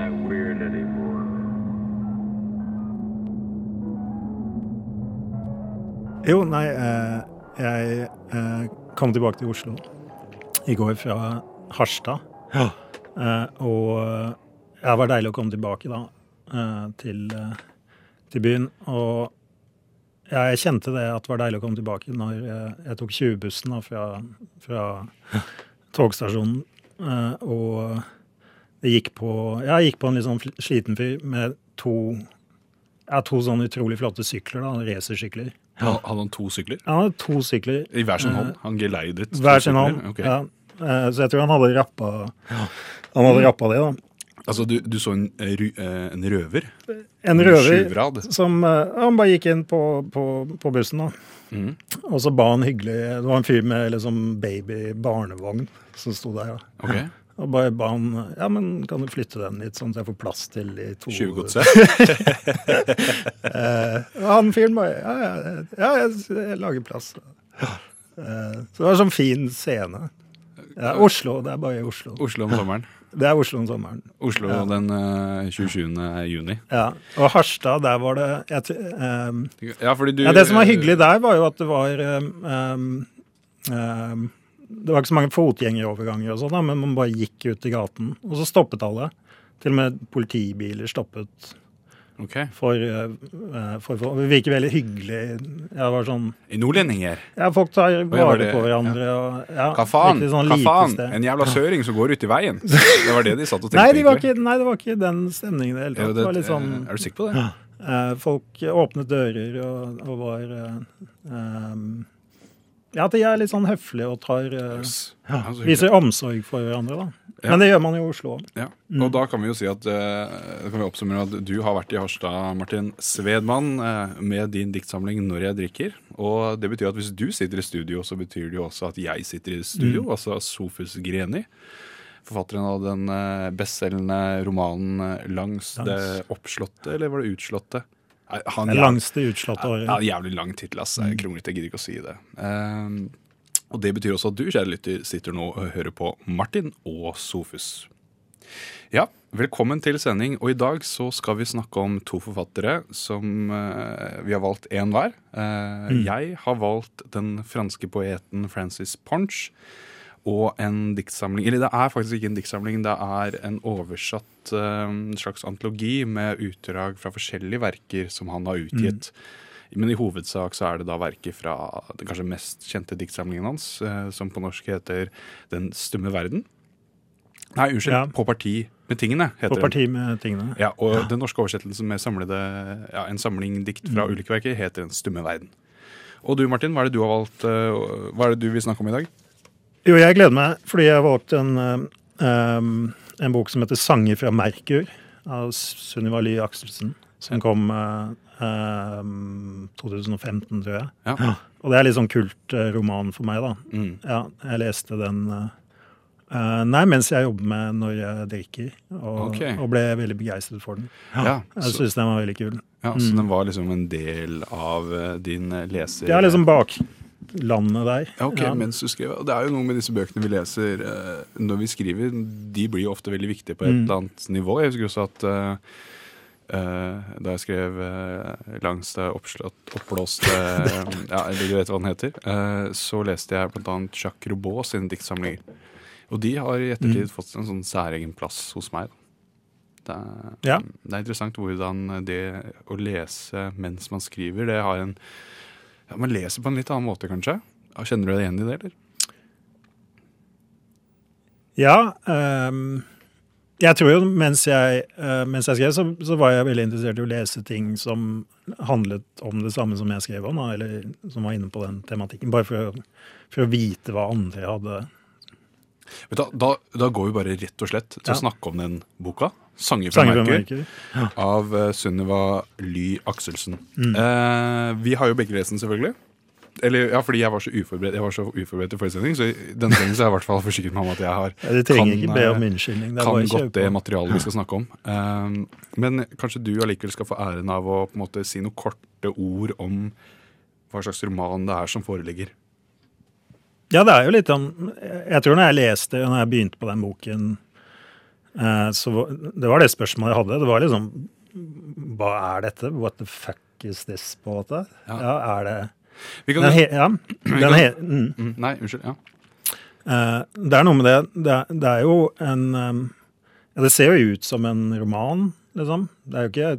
that weird anymore. Jo, nei, eh, jeg eh, kom tilbake til Oslo i går fra Harstad. Ja. Eh, og det var deilig å komme tilbake da, eh, til, eh, til byen. Og ja, jeg kjente det at det var deilig å komme tilbake når jeg, jeg tok 20-bussen fra, fra togstasjonen. Eh, og det gikk på Jeg gikk på en litt sånn sliten fyr med to ja, to sånne utrolig flotte sykler, da, racersykler. Ja. Hadde han to sykler? Han hadde to sykler I hver sin Eh, hånd? Han geleidet to hver sin hånd. okay. Ja. Eh, Så jeg tror han hadde rappa Han hadde rappa det, da. Altså, du, du så en, eh, en røver? En røver en som Han bare gikk inn på, på, på bussen, da. Mm. Og så ba han hyggelig Det var en fyr med liksom baby-barnevogn som sto der. da. Ok. Og bare ba han Ja, men kan du flytte den litt, sånn at jeg får plass til de to Tjuvgodset? Eh, han fyren bare Ja, ja, ja jeg, lager plass. Eh, så det var en sånn fin scene. Ja, Oslo. Det er bare i Oslo. Oslo om sommeren. Det er Oslo om sommeren. Oslo Ja. den uh, 27. juni. Ja. Og Harstad, der var det jeg, ehm, Ja, fordi du ja, Det som var hyggelig der, var jo at det var um, ehm, Det var ikke så mange fotgjengeroverganger, og sånn, men man bare gikk ut i gaten. Og så stoppet alle. Til og med politibiler stoppet Ok. for, eh, for, for Det virker veldig hyggelig. Jeg var sånn I Nordlendinger. Ja, folk tar vare på hverandre. Og, ja, Hva faen? sånn Hva faen? En jævla søring som går ut i veien. Det var det de satt og tenkte. Nei, de var ikke, nei, det var ikke den stemningen i det hele tatt. det- Det var litt sånn eh, Er du sikker på det? Ja. folk åpnet dører og, og var eh, ehm, Ja, at de er litt sånn høflige og tar eh, Yes. Ja. Viser omsorg for hverandre, da. Ja. Men det gjør man i Oslo òg. Ja. Mm. Og da kan vi jo si at eh, kan vi oppsummere at du har vært i Harstad, Martin Svedmann, eh, med din diktsamling 'Når jeg drikker'. Og det betyr at hvis du sitter i studio, så betyr det jo også at jeg sitter i studio, Mm. altså Sofus Greni. Forfatteren av den bestselgende romanen 'Langs det oppslåtte', eller var det 'utslåtte'? Han- Det langste utslåtte året. ja, jævlig lang tittel, ass. Jeg kronglete, gidder ikke å si det. Um, og det betyr også at du, kjære lytter, sitter nå og hører på Martin og Sofus. Ja, velkommen til sending. Og i dag så skal vi snakke om to forfattere som uh, vi har valgt én hver. Eh, Jeg har valgt den franske poeten Francis Ponch. Og en diktsamling Eller det er faktisk ikke en diktsamling, det er en oversatt uh, slags antologi med utdrag fra forskjellige verker som han har utgitt. Men i hovedsak så er det da verker fra den kanskje mest kjente diktsamlingen hans, uh, som på norsk heter Den stumme verden. Nei, unnskyld. Ja. På parti med tingene, heter På parti med tingene. Ja, og den norske oversettelsen med samlede, ja, en samling dikt fra Mm. ulike verker heter Den stumme verden. Og du Martin, hva er det du har valgt, eh, hva er det du vil snakke om i dag? Jo, jeg gleder meg fordi jeg har valgt en, um, en bok som heter 'Sanger fra Merkur' av Sunniva Ly Akselsen. Som kom uh, um, 2015, tror jeg. Ja. Og det er litt sånn kultroman for meg, da. Mm. Ja, jeg leste den uh, eh, Nei, mens jeg jobber med Når jeg drikker, og, okay. og ble veldig begeistret for den. Ja, Jeg så, syns den var veldig kul. ja, så den var liksom en del av din leser... Det er liksom baklandet der. Ja, ok, Ja. mens du skriver. Det er jo noe med disse bøkene vi leser eh, når vi skriver. De blir jo ofte veldig viktige på et Mm. eller annet nivå. Jeg husker også at uh, uh, da jeg skrev uh, 'Langs det oppblåste Ja, eller du vet hva den heter. så leste jeg annet Jacques Roubaud sine diktsamlinger. Og de har i ettertid Mm. fått en sånn særegen plass hos meg. Det er, Ja. det er interessant hvordan det å lese mens man skriver, det har en ja, Man leser på en litt annen måte, kanskje. Ja, Kjenner du deg igjen i det, eller? Ja. Um, jeg tror jo mens jeg, uh, mens jeg skrev, så, så var jeg veldig interessert i å lese ting som handlet om det samme som jeg skrev om, eller som var inne på den tematikken. Bare for å, for å vite hva andre hadde Du, da, da går vi bare rett og slett til Ja. å snakke om den boka. 'Sanger fra Merker' Merkur. av uh, Sunniva Ly Akselsen. Mm. Uh, vi har jo begge lest den, selvfølgelig. Eller, ja, fordi jeg var så uforberedt Jeg var så uforberedt i forrige så i denne gangen så har jeg i hvert fall forsikret meg om at jeg har Ja, Du trenger Kan, ikke be om eh, unnskyldning. Det kan godt det materialet vi skal snakke om. Uh, men kanskje du allikevel skal få æren av å på en måte si noen korte ord om hva slags roman det er som foreligger. Ja, det er jo litt om Jeg tror når jeg leste, når jeg begynte på den boken Eh, så det var det spørsmålet jeg hadde. Det var liksom Hva er dette? What the fuck is this? på en måte? Ja. Ja, er det Vi kan, den he, ja, den he, mm. Mm, Nei, unnskyld. ja. Eh, Det er noe med det Det er, det er jo en um, ja, Det ser jo ut som en roman, liksom. Det er jo ikke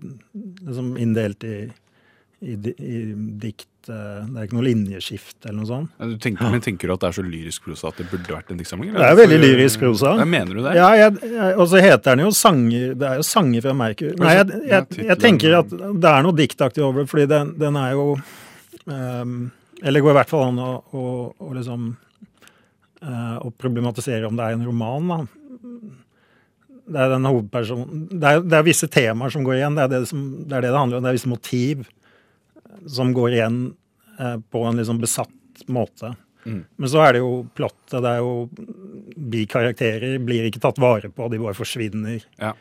liksom inndelt i, i, i dikt. Eh, Det er ikke noe linjeskift eller noe sånt. Ja, Du tenker, men tenker du at det er så lyrisk prosa at det burde vært en diktsamling? Det er veldig lyrisk prosa. Ja, mener du det? Ja, jeg, jeg, og så heter den jo sanger Det er jo sanger fra Merkur. Nei, jeg, jeg, jeg tenker at det er noe diktaktig over det, fordi den, den er jo um, Eller går i hvert fall an å, å, å liksom uh, Å problematisere om det er en roman, da. Det er den hovedpersonen det er, det er visse temaer som går igjen. Det er det, som, det er det det handler om. Det er visse motiv som går igjen eh, på en liksom besatt måte. Mm. Men så er det jo plottet. Det er jo bikarakterer blir ikke tatt vare på, de bare forsvinner Ja.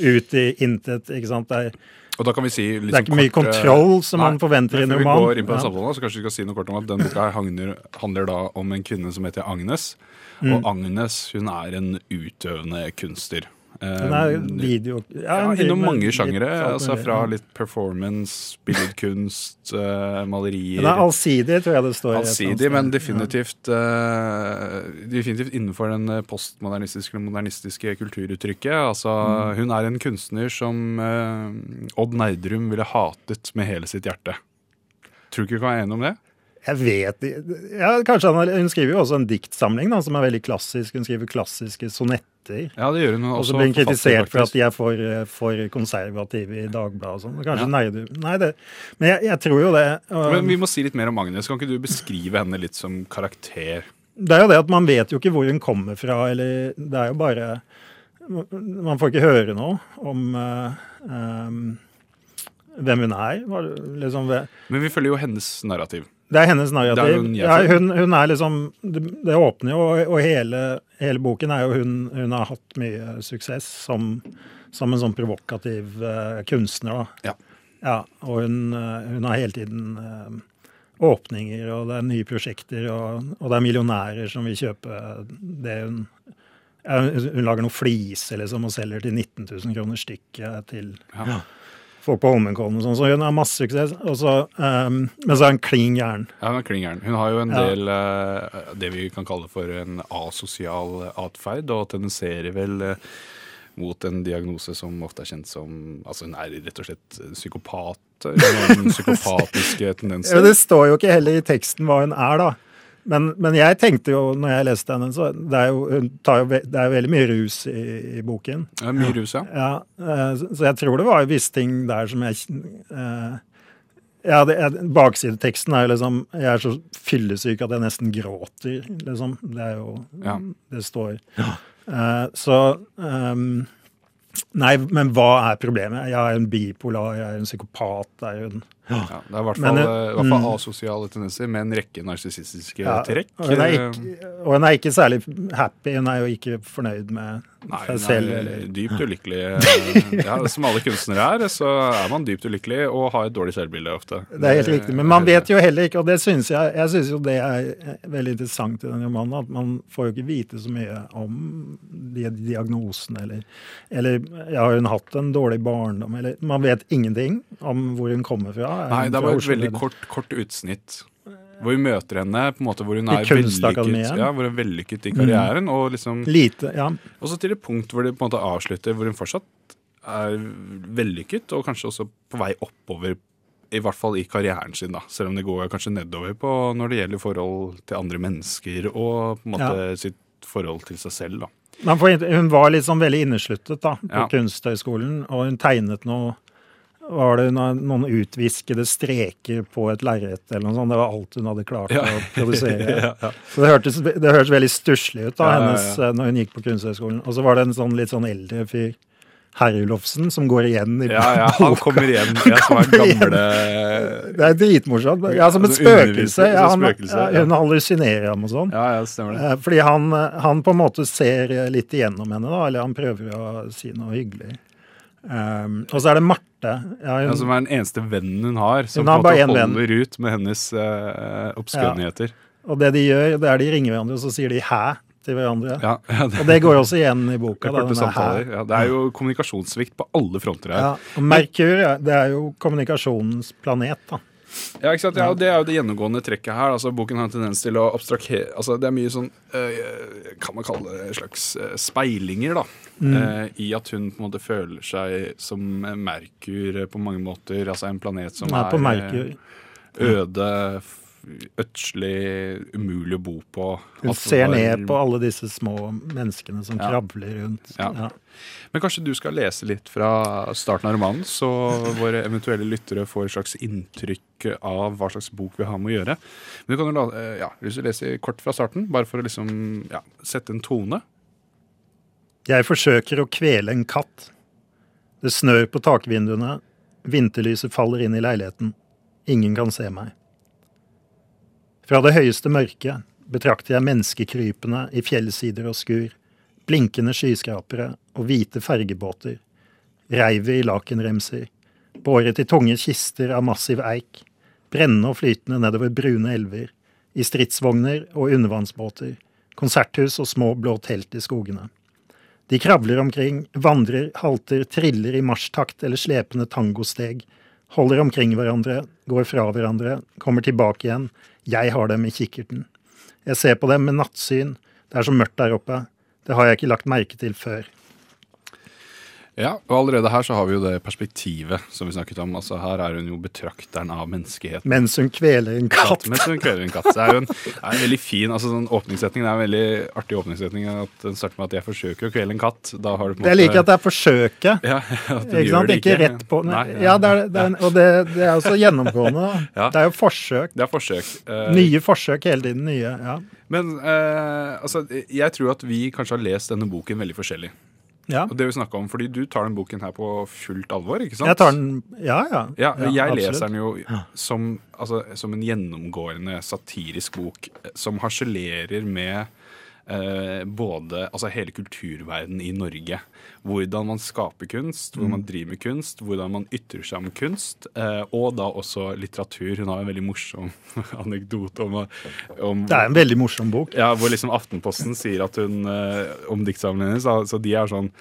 ut i intet. ikke sant? Det er, Og da kan vi si liksom det er sånn ikke mye kort, eh, kontroll som man forventer i en roman. vi går inn på den Ja. samtalen, så kanskje vi skal si noe kort om at den boka handler, handler da om en kvinne som heter Agnes. Mm. Og Agnes hun er en utøvende kunstner. Eh, Den er video... ja, driver innom mange sjangere. Altså fra litt performance, billedkunst, eh, malerier. Den er allsidig, tror jeg det står. Allsidig, men definitivt, eh, definitivt innenfor den eh, postmodernistiske eller modernistiske kulturuttrykket. Altså, Mm. Hun er en kunstner som eh, Odd Nerdrum ville hatet med hele sitt hjerte. Tror du ikke vi kan være enige om det? Jeg vet ja, Kanskje han, Hun skriver jo også en diktsamling da, som er veldig klassisk. Hun skriver klassiske sonetter. Ja, det gjør hun. Er Og så blir hun kritisert for at de er for, eh, for konservative i Dagbladet og sånn. Kanskje Ja. du Nei, det Men jeg, jeg tror jo det. Um, Men vi må si litt mer om Agnes. Kan ikke du beskrive henne litt som karakter? Det er jo det at man vet jo ikke hvor hun kommer fra, eller det er jo bare Man får ikke høre noe om uh, um, hvem hun er. Liksom, Men vi følger jo hennes narrativ. Det er hennes narrativ. Ja, hun, hun er liksom Det, det åpner jo, og, og hele, hele boken er jo hun Hun har hatt mye suksess som, som en sånn provokativ uh, kunstner. da. Ja. Ja, og hun, eh, hun har hele tiden uh, åpninger, og det er nye prosjekter, og, og det er millionærer som vil kjøpe det hun ja, Hun hun lager noen fliser liksom, og selger til 19 000 kroner stykket til Ja. Folk på Holmenkollen og sånn, så hun har masse suksess. Og så, eh, men så er hun klin gæren. Ja, hun er klin gæren. Hun har jo en Ja. del eh, det vi kan kalle for en asosial atferd, og tendenserer vel uh, mot en diagnose som ofte er kjent som Altså hun er rett og slett psykopat. Noen psykopatiske Ja, det står jo ikke heller i teksten hva hun er, da. Men, men jeg tenkte jo, når jeg leste henne, så det er jo, tar jo, det er jo veldig mye rus i, i boken. Det er mye rus, ja. Ja, eh, så jeg tror det var visse ting der som jeg eh, ja, det, jeg- Baksideteksten er jo liksom Jeg er så fyllesyk at jeg nesten gråter, liksom. Det er jo Ja. Det står. Eh, så um, Nei, men hva er problemet? Jeg er en bipolar, jeg er en psykopat. Det er jo en ja. Det er i hvert fall, hvert fall mm. asosiale tendenser med en rekke narsissistiske Ja, trekk. Og hun, er Eh, ikke, og hun er ikke særlig happy. Hun er jo ikke fornøyd med Nei, selv. er dypt ulykkelig. Eh, Ja, som alle kunstnere er, så er man dypt ulykkelig og har et dårlig selvbilde ofte. Det er helt riktig. Men man vet jo heller ikke, og det synes jeg jeg synes jo det er veldig interessant i den romanen, at man får jo ikke vite så mye om de diagnosene, eller, eller ja, har hun hatt en dårlig barndom, eller Man vet ingenting om hvor hun kommer fra. Nei, det bare et veldig kort, kort utsnitt. Hvor vi møter henne, på en måte hvor hun er vellykket, ja, hvor hun er vellykket i karrieren. Og liksom, Lite, ja. også til et punkt hvor det på en måte avslutter, hvor hun fortsatt er vellykket, og kanskje også på vei oppover. I hvert fall i karrieren sin, da. selv om det går kanskje nedover på når det gjelder forhold til andre mennesker og på en måte sitt forhold til seg selv. da. Man får, hun var liksom veldig innesluttet da, på Ja. Kunsthøgskolen, og hun tegnet noe var det noen, utviskede streker på et lerret eller noe sånt. Det var alt hun hadde klart Ja. å produsere. Ja, ja. Så det hørtes, det hørtes veldig stusslig ut da, hennes, eh, når hun gikk på Kunsthøgskolen. Og så var det en sånn litt sånn eldre fyr, Herrulofsen, som går igjen i Ja, ja, han kommer igjen. Ja, som er gamle Det er dritmorsomt. Ja, som et Altså, spøkelse. Ja, han, spøkelse, ja, hun hallusinerer ham og sånn. Ja, ja, stemmer det. Eh, Fordi han, han på en måte ser litt igjennom henne, da, eller han prøver å si noe hyggelig. Um, og så er det Marte. Ja, hun, Ja, som er den eneste vennen hun har, som Hun har bare en venn. ut med hennes uh, oppskønnheter. og det de gjør, det er de ringer hverandre, og så sier de 'hæ' til hverandre. Ja, ja, det, Og det går også igjen i boka. da, denne. Ja, det er jo kommunikasjonssvikt på alle fronter her. Ja, og Merkur ja, det er jo kommunikasjonens planet. da. Ja, ikke sant? Ja, og Det er jo det gjennomgående trekket her. altså Boken har en tendens til å abstrahere altså Det er mye sånn øh, Kan man kalle det slags øh, speilinger, da. eh, I at hun på en måte føler seg som Merkur eh, på mange måter. Altså en planet som Nei, er eh, øde, ødslig, umulig å bo på. Hun At ser ned på alle disse små menneskene som Ja. kravler rundt. Ja. Ja. Men kanskje du skal lese litt fra starten av romanen, så våre eventuelle lyttere får et slags inntrykk av hva slags bok vi har med å gjøre. Men du kan jo eh, ja, lese kort fra starten, bare for å liksom ja, sette en tone. Jeg forsøker å kvele en katt. Det snør på takvinduene. Vinterlyset faller inn i leiligheten. Ingen kan se meg. Fra det høyeste mørket betrakter jeg menneskekrypene i fjellsider og skur, blinkende skyskrapere og hvite fergebåter, reivet i lakenremser, båret i tunge kister av massiv eik, brennende og flytende nedover brune elver, i stridsvogner og undervannsbåter, konserthus og små blå telt i skogene. De kravler omkring, vandrer, halter, triller i marsjtakt eller slepende tangosteg, holder omkring hverandre, går fra hverandre, kommer tilbake igjen, jeg har dem i kikkerten. Jeg ser på dem med nattsyn, det er så mørkt der oppe, det har jeg ikke lagt merke til før. Ja, og allerede her så har vi jo det perspektivet som vi snakket om. Altså Her er hun jo betrakteren av menneskeheten. Mens hun kveler en katt. Mens hun kveler en katt. Det er jo en, er en veldig fin altså sånn åpningssetning. Det er en veldig artig åpningssetning. At Den starter med at 'jeg forsøker å kvele en katt'. Da har du på en måte Jeg liker at det er forsøket. ja, at du Ikke sant? det Ikke rett på. Nei, Ja, det er, det er, og det, det er også gjennomgående. da. Ja. Det er jo forsøk. Det er forsøk. Eh, Nye forsøk hele tiden. Nye. ja. Men eh, altså, jeg tror at vi kanskje har lest denne boken veldig forskjellig. Ja. Og det vi snakket om, fordi du tar den boken her på fullt alvor, ikke sant? Jeg tar den Ja, ja. Ja, jeg absolutt. leser den jo som, altså, som en gjennomgående satirisk bok eh, som harselerer med både altså hele kulturverdenen i Norge. Hvordan man skaper kunst, hvordan man driver med kunst, hvordan man ytrer seg om kunst. Eh, og da også litteratur. Hun har en veldig morsom anekdote om, om Det er en veldig morsom bok. ja, hvor liksom Aftenposten sier at hun eh, om diktsamlingen hennes, så, så de er sånn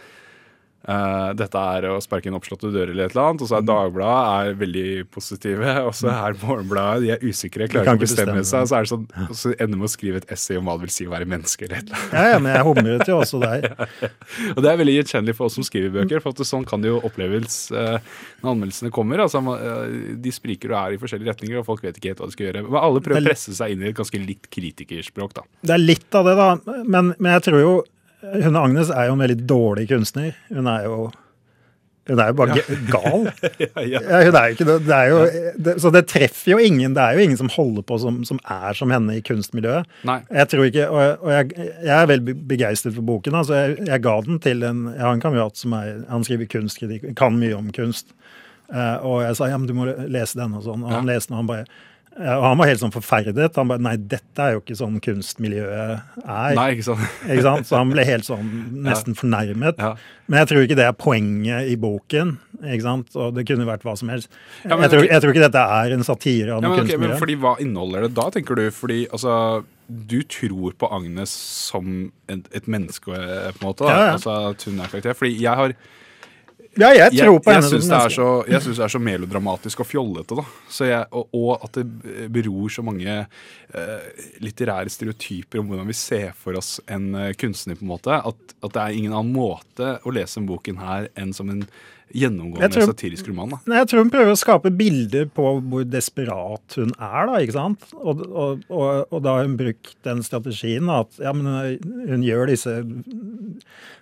eh, dette er å sparke inn oppslåtte dører eller et eller annet. Og så er Dagbladet er veldig positive, og så er Morgenbladet de er usikre, klarer ikke å bestemme bestemme seg. Så er det sånn, og så ender med å skrive et essay om hva det vil si å være menneske eller et eller annet. Ja, ja, men jeg humret jo også der. Og det er veldig gjenkjennelig for oss som skriver bøker, for at sånn kan det jo oppleves uh, når anmeldelsene kommer. Altså, eh, de spriker og er i forskjellige retninger, og folk vet ikke helt hva de skal gjøre. Men alle prøver å presse seg inn i et ganske litt kritikerspråk, da. Det er litt av det, da. Men, men jeg tror jo Hun Agnes er jo en veldig dårlig kunstner. Hun er jo hun er jo bare ja. gal. ja. Ja, hun er jo ikke det. det, er jo, det så det treffer jo ingen. Det er jo ingen som holder på som, som er som henne i kunstmiljøet. Nei. Jeg tror ikke, og, jeg- og jeg, jeg er veldig begeistret for boken. altså jeg, jeg ga den til en Jeg har en kamerat som er, han skriver kunstkritikk, kan mye om kunst. Uh, og jeg sa ja, men du må lese denne, og sånn. Og han leste den, og han bare og han var helt sånn forferdet. Han bare Nei, dette er jo ikke sånn kunstmiljøet er. Nei, ikke sant? Ikke sant? Så han ble helt sånn nesten fornærmet. Ja. Men jeg tror ikke det er poenget i boken. ikke sant? Og det kunne vært hva som helst. Ja, men jeg, tror, jeg tror ikke dette er en satire av Ja, noe men, ok, men fordi Hva inneholder det da, tenker du? Fordi altså, du tror på Agnes som et, et menneske, eh, på en måte. Da. Ja, ja. Altså at hun er karakter. Fordi jeg har ja, jeg Jeg, tror på jeg henne syns det, jeg det er så melodramatisk og fjollete. da så jeg, og, og at det beror så mange eh, litterære stereotyper om hvordan vi ser for oss en eh, kunstner. på en måte At, at det er ingen annen måte å lese den boken her enn som en gjennomgående tror- satirisk roman. da Jeg tror hun prøver å skape bilder på hvor desperat hun er, da, ikke sant? Og, og, og, og da har hun brukt den strategien at ja, men hun gjør disse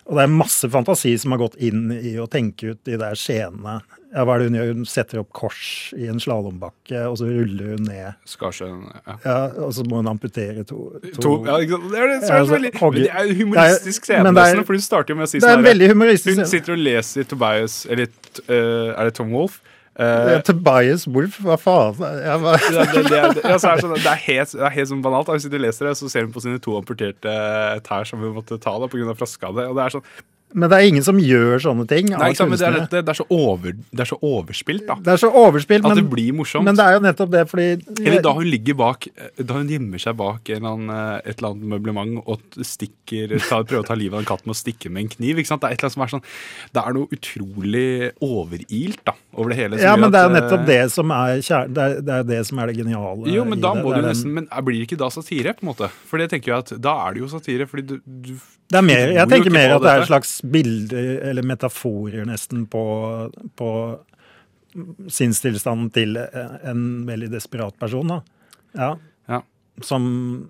Og det er masse fantasi som har gått inn i å tenke ut de der scenene. Ja, hva er det hun gjør? Hun setter opp kors i en slalåmbakke, og så ruller hun ned. Skarsjøen, ja. Ja, Og så må hun amputere to, To, ja, ikke sant? det er det Ja, er altså, veldig Men det er humoristisk Det er- scene, det er- for du starter jo med å si Det er sånn Hun sitter og leser Tobias Eller uh, er det Tom Wolff? Uh, Tobias Wolff, hva faen? Bare, det, det, det, ja, er sånn, det, er helt, det er helt sånn banalt. Hvis du leser det, så ser hun på sine to amputerte tær som hun måtte ta da pga. det, Og det er sånn Men det er ingen som gjør sånne ting. Nei, ikke sant, men det, er, det, er så over, det er så overspilt, da. Det er så overspilt, At det blir morsomt. men det er jo nettopp det, fordi Eller da hun ligger bak Da hun gjemmer seg bak en annen, eh, et eller annet møblement og stikker, tar, prøver å ta livet av en katt med å stikke med en kniv. ikke sant? Det er et eller annet som er sånn Det er noe utrolig overilt da, over det hele. Ja, men det er at, jo nettopp eh, det som er kjær, det, er, det er det som er det geniale. Jo, men da må du nesten Men blir det ikke da satire, på en måte? For det tenker jeg at da er det jo satire, fordi du, du Det er mer, jeg tenker mer at det er et slags bilder, eller metaforer nesten, på, på sinnstilstanden til en veldig desperat person. da. Ja. Ja. Som,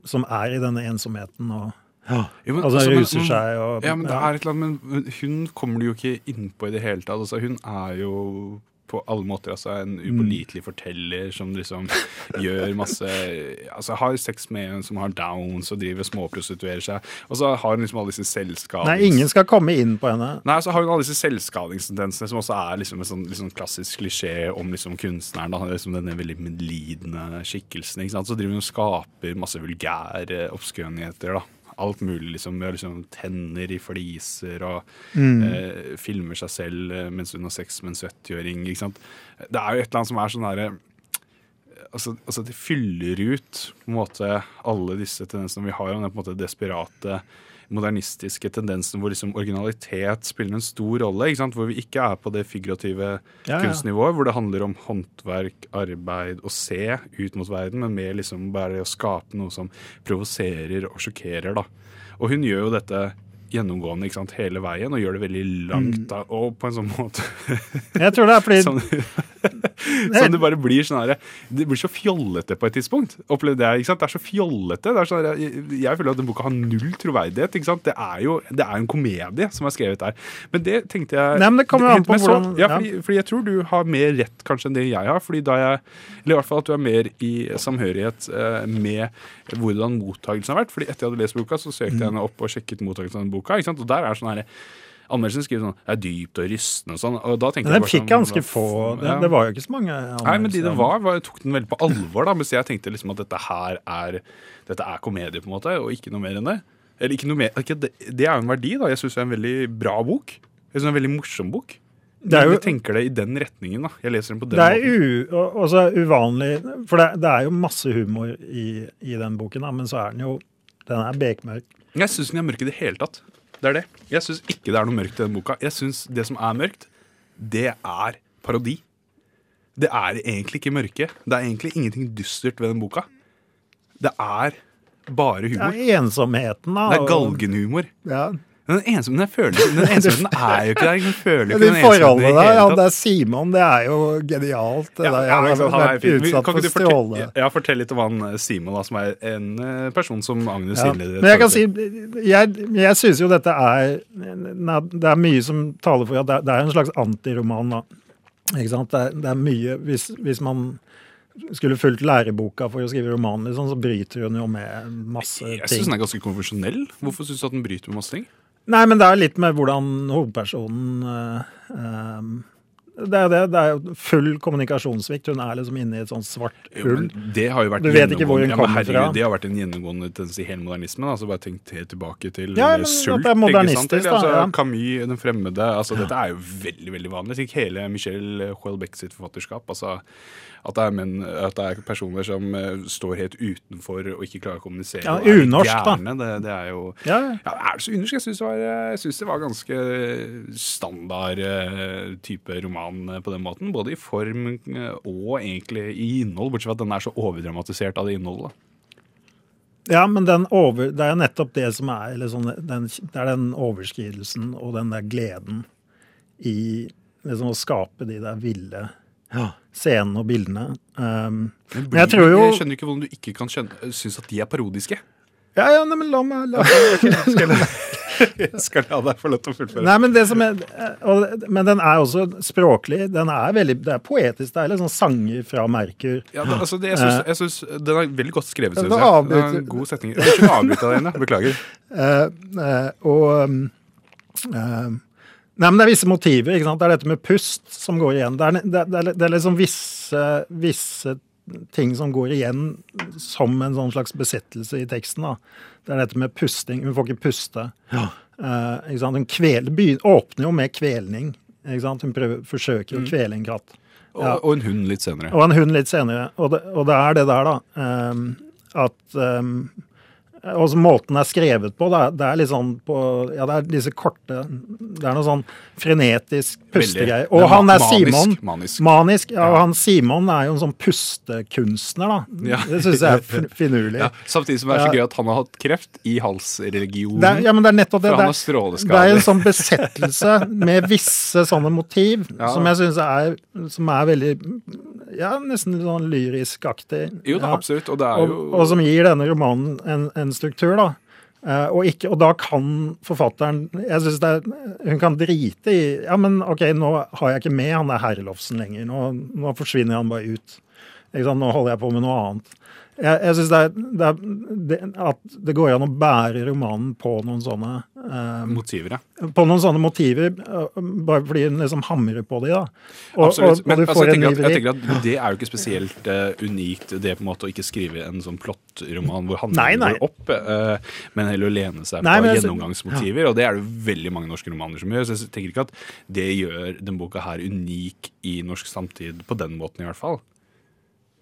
som er i denne ensomheten og Jo, men, altså, altså, men- ruser seg og Ja, men det ja. er et eller annet Men hun kommer du jo ikke innpå i det hele tatt. Altså, hun er jo på alle måter altså, en Mm. upålitelig forteller som liksom gjør masse Altså har sex med en som har downs og driver småprostituerer seg. Og så har hun liksom alle disse selvskadings... Nei, ingen skal komme inn på henne. Nei, så har hun alle disse selvskadingstendensene, som også er liksom en sånn, sånn klassisk klisjé om liksom kunstneren. Da, liksom denne veldig medlidende skikkelsen. Ikke sant? Så driver hun og skaper masse vulgære obskønheter. da. Alt mulig, liksom. Med liksom tenner i fliser og eh, filmer seg selv eh, mens hun har sex med en 70-åring. ikke sant? Det er jo et eller annet som er sånn derre altså, altså Det fyller ut på en måte alle disse tendensene vi har. om Den på en måte desperate, modernistiske tendensen hvor liksom originalitet spiller en stor rolle. ikke sant? Hvor vi ikke er på det figurative Ja, ja. kunstnivået, hvor det handler om håndverk, arbeid og se ut mot verden, men mer liksom bare å skape noe som provoserer og sjokkerer. da. Og hun gjør jo dette gjennomgående sant, hele veien, og gjør det veldig langt. Mm. da, Og på en sånn måte Jeg tror det er fordi Som, som det bare blir sånn her Det blir så fjollete på et tidspunkt. Opplevde jeg, ikke sant? Det er så fjollete. Det er sånn jeg, jeg føler at den boka har null troverdighet. ikke sant? Det er jo det er en komedie som er skrevet der. Men det tenkte jeg Nei, men det kommer an på hvordan- ja, ja. fordi, fordi jeg tror du har mer rett kanskje enn det jeg har. fordi da jeg, Eller i hvert fall at du er mer i samhørighet eh, med hvordan mottakelsen har vært. fordi etter jeg hadde lest boka, så søkte jeg henne opp og sjekket mottakelsen av den boka. Ikke sant? Og der er sånn her Anmeldelsen skriver sånn Det er dypt og rystende og sånn. og da tenkte Men den jeg bare fikk sånn, ganske få det, ja. det var jo ikke så mange Nei, men de det var, var tok den veldig på alvor, da. Mens jeg tenkte liksom at dette her er Dette er komedie, på en måte, og ikke noe mer enn det. Eller ikke noe mer, ikke, det, det er jo en verdi, da. Jeg syns det er en veldig bra bok. Jeg synes det er en veldig morsom bok. Det er jo- Jeg tenker det i den retningen, da. Jeg leser den på den Det er u, også uvanlig, for det, det er jo masse humor i, i den boken, da, men så er den jo Den er bekmørk. Jeg syns den er mørk i det hele tatt. Det er det. Jeg syns ikke det er noe mørkt i den boka. Jeg synes det som er mørkt, det er parodi. Det er egentlig ikke mørke. Det er egentlig ingenting dystert ved den boka. Det er bare humor. Det er ensomheten, da. Det er galgenhumor. Ja. Den ensomheten, føler, den ensomheten er jo ikke der. Den føler jo De ikke den forholdene der, ja, det er Simon, det er jo genialt. Det Ja, der. Han ikke har vært utsatt for ikke stråle. Ja, fortell litt om han eh, Simon, da, som er en eh, person som Agnes Ja. innleder. Men jeg kan si, jeg, jeg syns jo dette er Det er mye som taler for at det er, det er en slags antiroman, da. Ikke sant? Det er, det er mye hvis, hvis man skulle fulgt læreboka for å skrive roman, liksom, så bryter hun jo med masse ting. Jeg syns den er ganske konvensjonell. Hvorfor syns du at den bryter med masse ting? Nei, men det er litt med hvordan hovedpersonen eh, det, er det, det er jo full kommunikasjonssvikt. Hun er liksom inne i et sånt svart hull. det har jo vært Du vet ikke hvor hun ja, kommer herregud, fra. Det har vært en gjennomgående tendens i hele modernismen. Altså bare tenk tilbake til Ja, men Sult. det er ikke sant? modernistisk, da, altså, ja. Camus, Den fremmede. altså Dette er jo veldig veldig vanlig. Ikke hele Michel Houellebecq sitt forfatterskap. altså At det, er menn, at det er personer som eh, står helt utenfor og ikke klarer å kommunisere. Ja, unorsk, da. Det, det er jo Ja, ja. ja, Er det så unorsk? Jeg syns det, synes det var ganske standard eh, type roman eh, på den måten. Både i form eh, og egentlig i innhold, bortsett fra at den er så overdramatisert av det innholdet. Ja, men den over, det er jo nettopp det som er eller sånn, den, Det er den overskridelsen og den der gleden i liksom å skape de der ville scenene og bildene. Um, Men men jeg tror jo jeg skjønner ikke hvordan du ikke kan synes at de er parodiske. Ja, ja, nei, men la meg la, Jeg skal la deg få lov til å fullføre. Nei, men det som er og, Men den er også språklig. Den er veldig, Det er poetisk. Det er litt sånn sanger fra Merkur. Ja, det, altså det, jeg, synes, jeg synes Den er veldig godt skrevet. syns jeg. Avbryter. Det er en god setning. Jeg vil deg igjen. ja. Beklager. Uh, uh, og um, eh, Nei, men det er visse motiver. ikke sant? Det er dette med pust som går igjen. Det er, det er, det er liksom visse, visse ting som går igjen som en sånn slags besettelse i teksten. da. Det er dette med pusting. Hun får ikke puste. Eh, ikke sant? Hun kvel, åpner jo med kvelning. Ikke sant? Hun prøver, forsøker å kvele en katt. Og, Ja. og en hund litt senere. Og en hund litt senere. Og det, og det er det der, da. Um, at um, også måten det er skrevet på, det er, det er litt sånn på Ja, det er disse korte Det er noe sånn frenetisk pustegreier. Og er han er Simon. manisk, manisk. Ja, og Ja. han Simon er jo en sånn pustekunstner, da. Ja. Det syns jeg er finurlig. Ja, samtidig som det er så gøy at han har hatt kreft i halsregionen. Det er, ja, men det er nettopp det. For han Det har er, stråleskade. det er en sånn besettelse med visse sånne motiv som jeg syns er, som er veldig Ja, nesten litt sånn lyrisk-aktig. Jo da, absolutt. Og det er Og, og som gir denne romanen en, en struktur, da. Eh, og, ikke, og da kan forfatteren jeg synes det Hun kan drite i Ja, men OK, nå har jeg ikke med han der Herlofsen lenger. Nå, nå forsvinner han bare ut. Ikke sant? Nå holder jeg på med noe annet. Jeg, jeg syns det, det, det, at det går an å bære romanen på noen sånne eh, motiver, ja. på noen sånne motiver, eh, bare fordi hun liksom hamrer på de, da. Og, Absolutt. Men altså, jeg, tenker at, jeg tenker at det er jo ikke spesielt uh, unikt, det på en måte å ikke skrive en sånn plottroman hvor handlingen går opp, uh, men heller å lene seg Nei, på jeg- gjennomgangsmotiver. Og det er det veldig mange norske romaner som gjør. Så jeg tenker ikke at det gjør den boka her unik i norsk samtid på den måten, i hvert fall.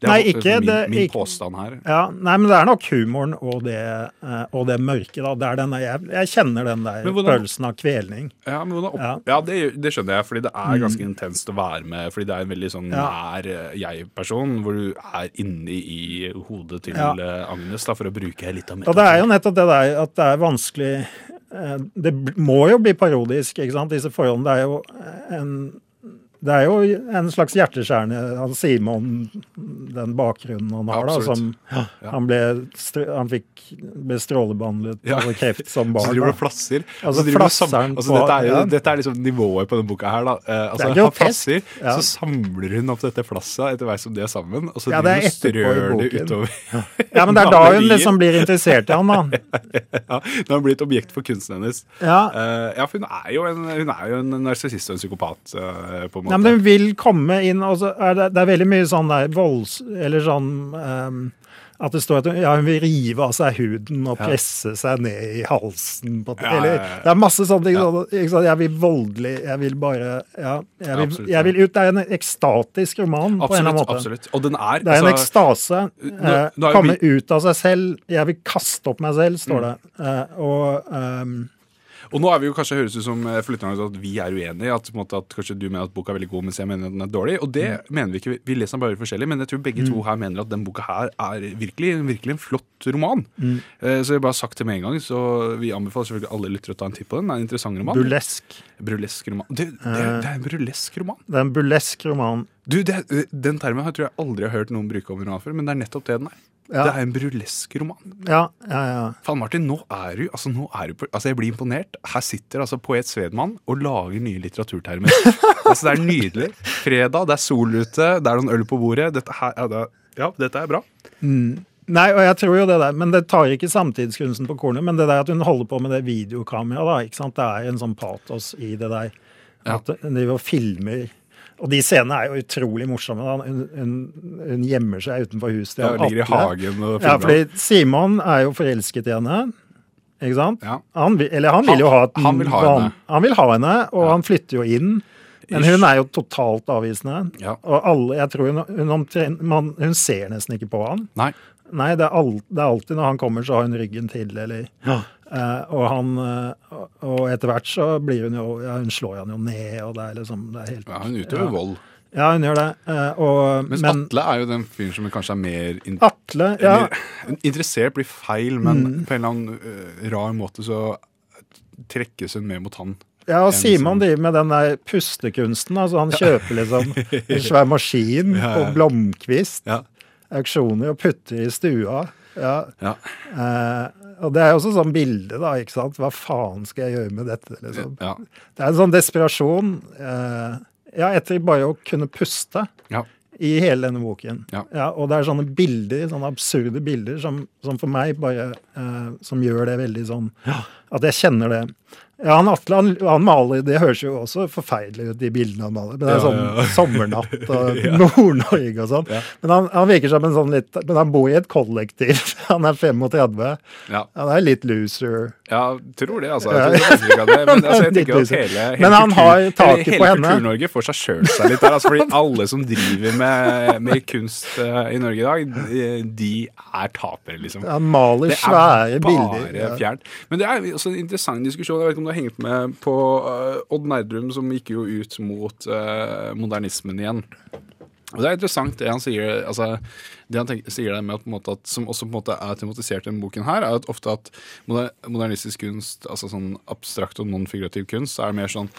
Det er Nei, min, det- min ikke- påstand her. Ja, nei, men det er nok humoren og det, eh, og det mørke, da. Det den jeg, jeg kjenner den der hvordan- følelsen av kvelning. Ja, opp... Ja. ja det, det skjønner jeg, fordi det er ganske intenst å være med. Fordi det er en veldig sånn nær eh, jeg-person, hvor du er inni i hodet til eh, Agnes, da, for å bruke litt av Og det er jo nettopp det der at det er vanskelig Det må jo bli parodisk, ikke sant, disse forholdene. Det er jo en det er jo en slags hjerteskjærende av Simon, den bakgrunnen han har, da, som Ja. han ble, han fikk, ble strålebehandlet Ja. av kreft som Så barn. driver du og flasser. Altså, så driver du og flasser han altså, på- dette, er, jo- ja. dette er liksom nivået på denne boka her. Da. Eh, altså, Det er han flasser, Ja. så samler hun opp dette flasset etter hvert som de er sammen, og så Ja, driver det hun og strør det utover. Ja, men det er da hun liksom blir interessert i han, da. ja, Når han blir et objekt for kunsten hennes. Ja. Eh, ja, for hun er jo en, hun er jo en narsissist og en psykopat, eh, på en måte. Nei, men hun vil komme inn og så er det, det er veldig mye sånn der volds... Eller sånn um, at det står at hun, ja, hun vil rive av seg huden og Ja. presse seg ned i halsen. På, Ja, eller, ja, ja. Det er masse sånne ting. Ja. sånn? Jeg vil voldelig Jeg vil bare Ja, jeg vil, Absolutt, jeg vil ut. Det er en ekstatisk roman på en eller annen måte. absolutt. Og den er, Det er en altså, ekstase. nå- Eh, nå er komme vi- ut av seg selv. Jeg vil kaste opp meg selv, står Mm. det. Eh, og ehm, Og nå er vi jo kanskje høres ut som eh, for at vi er uenige. At, måte, at kanskje du mener at boka er veldig god, mens jeg mener at den er dårlig. Og det Mm. mener vi ikke. Vi leser den bare forskjellig, men jeg tror begge to her mener at den boka her er virkelig, virkelig en flott roman. Mm. Eh, Så jeg har bare sagt det med en gang, så vi anbefaler selvfølgelig alle lyttere å ta en titt på den. Det er en interessant roman. burlesk. Burlesk roman. Det, det, Eh. det er en burlesk roman. Det er en burlesk roman. Du, det, Den termen har- tror jeg aldri har hørt noen bruke om en roman før, men det er nettopp det den er. Ja. Det er en burlesk roman. Ja, ja, ja. Faen, Martin, nå er du altså, nå er du på, altså Jeg blir imponert. Her sitter altså poet Svedmann og lager nye litteraturtermer. altså Det er nydelig. Fredag, det er sol ute, det er noen øl på bordet. Dette her, ja, det, ja, dette er bra. Nei, og jeg tror jo det der, men det tar ikke samtidskunsten på kornet. Men det der at hun holder på med det videokameraet, da, ikke sant. Det er en sånn patos i det der. Ja. At hun driver og filmer. Og de scenene er jo utrolig morsomme. Hun, hun, hun gjemmer seg utenfor huset til Ja, han ligger i hagen og Ja, fordi Simon er jo forelsket i henne. Ikke sant? Ja. Han, eller han Han- vil jo ha et han vil ha henne. Han vil ha henne, og Ja. han flytter jo inn. Men hun er jo totalt avvisende. Ja. Og alle, jeg tror hun, hun, omtrent- man, hun ser nesten ikke på han. Nei. Nei, det er, alt, det er alltid når han kommer, så har hun ryggen til, eller eh, Og han eh, og- Og etter hvert så blir hun jo Ja, hun slår han jo ned, og det er liksom det er helt Ja, hun utøver Ja. vold. Ja, hun gjør det. eh, og, Mens men Atle er jo den fyren som kanskje er mer in Atle Ja, Interessert blir feil, men Mm. på en eller annen rar måte så trekkes hun mer mot han. ja, og Simon driver med den der pustekunsten. altså Han kjøper liksom en svær maskin Ja, ja. på Blomkvist. Auksjoner og putter i stua. Ja. Eh, og det er jo også sånn bilde, da. ikke sant? Hva faen skal jeg gjøre med dette? liksom? Ja. Det er en sånn desperasjon. Eh, ja, etter bare å kunne puste Ja. i hele denne boken. Ja. og det er sånne bilder, sånne absurde bilder, som, som for meg bare eh, Som gjør det veldig sånn At jeg kjenner det. Ja, han Atle han, han maler Det høres jo også forferdelig ut, de bildene han maler. Men det er sånn ja, ja. sommernatt og. Nord-Norge og sånn. Ja. Men han, han virker som en sånn litt Men han bor i et kollektiv. Han er 35. Ja, Han er litt loser. ja tror det, altså. Jeg tror det. Men altså, jeg tenker at hele, hele, Men han har taket hele, på hele. Kultur-Norge får seg sjøl seg litt der. Altså, fordi alle som driver med, med kunst eh, i Norge i dag, de, er tapere, liksom. Han maler svære bilder. Det er bare bilder. Fjernt. Men det er også en interessant diskusjon. Jeg vet ikke om du har hengt med på øh, Odd Nerdrum, som gikk jo ut mot øh, modernismen igjen. Og Det er interessant det han sier altså, Det han tenker, sier der med at, at, som også på en måte er tematisert i denne boken, her, er at ofte at modernistisk kunst, altså sånn abstrakt og non-figurativ kunst, er mer sånn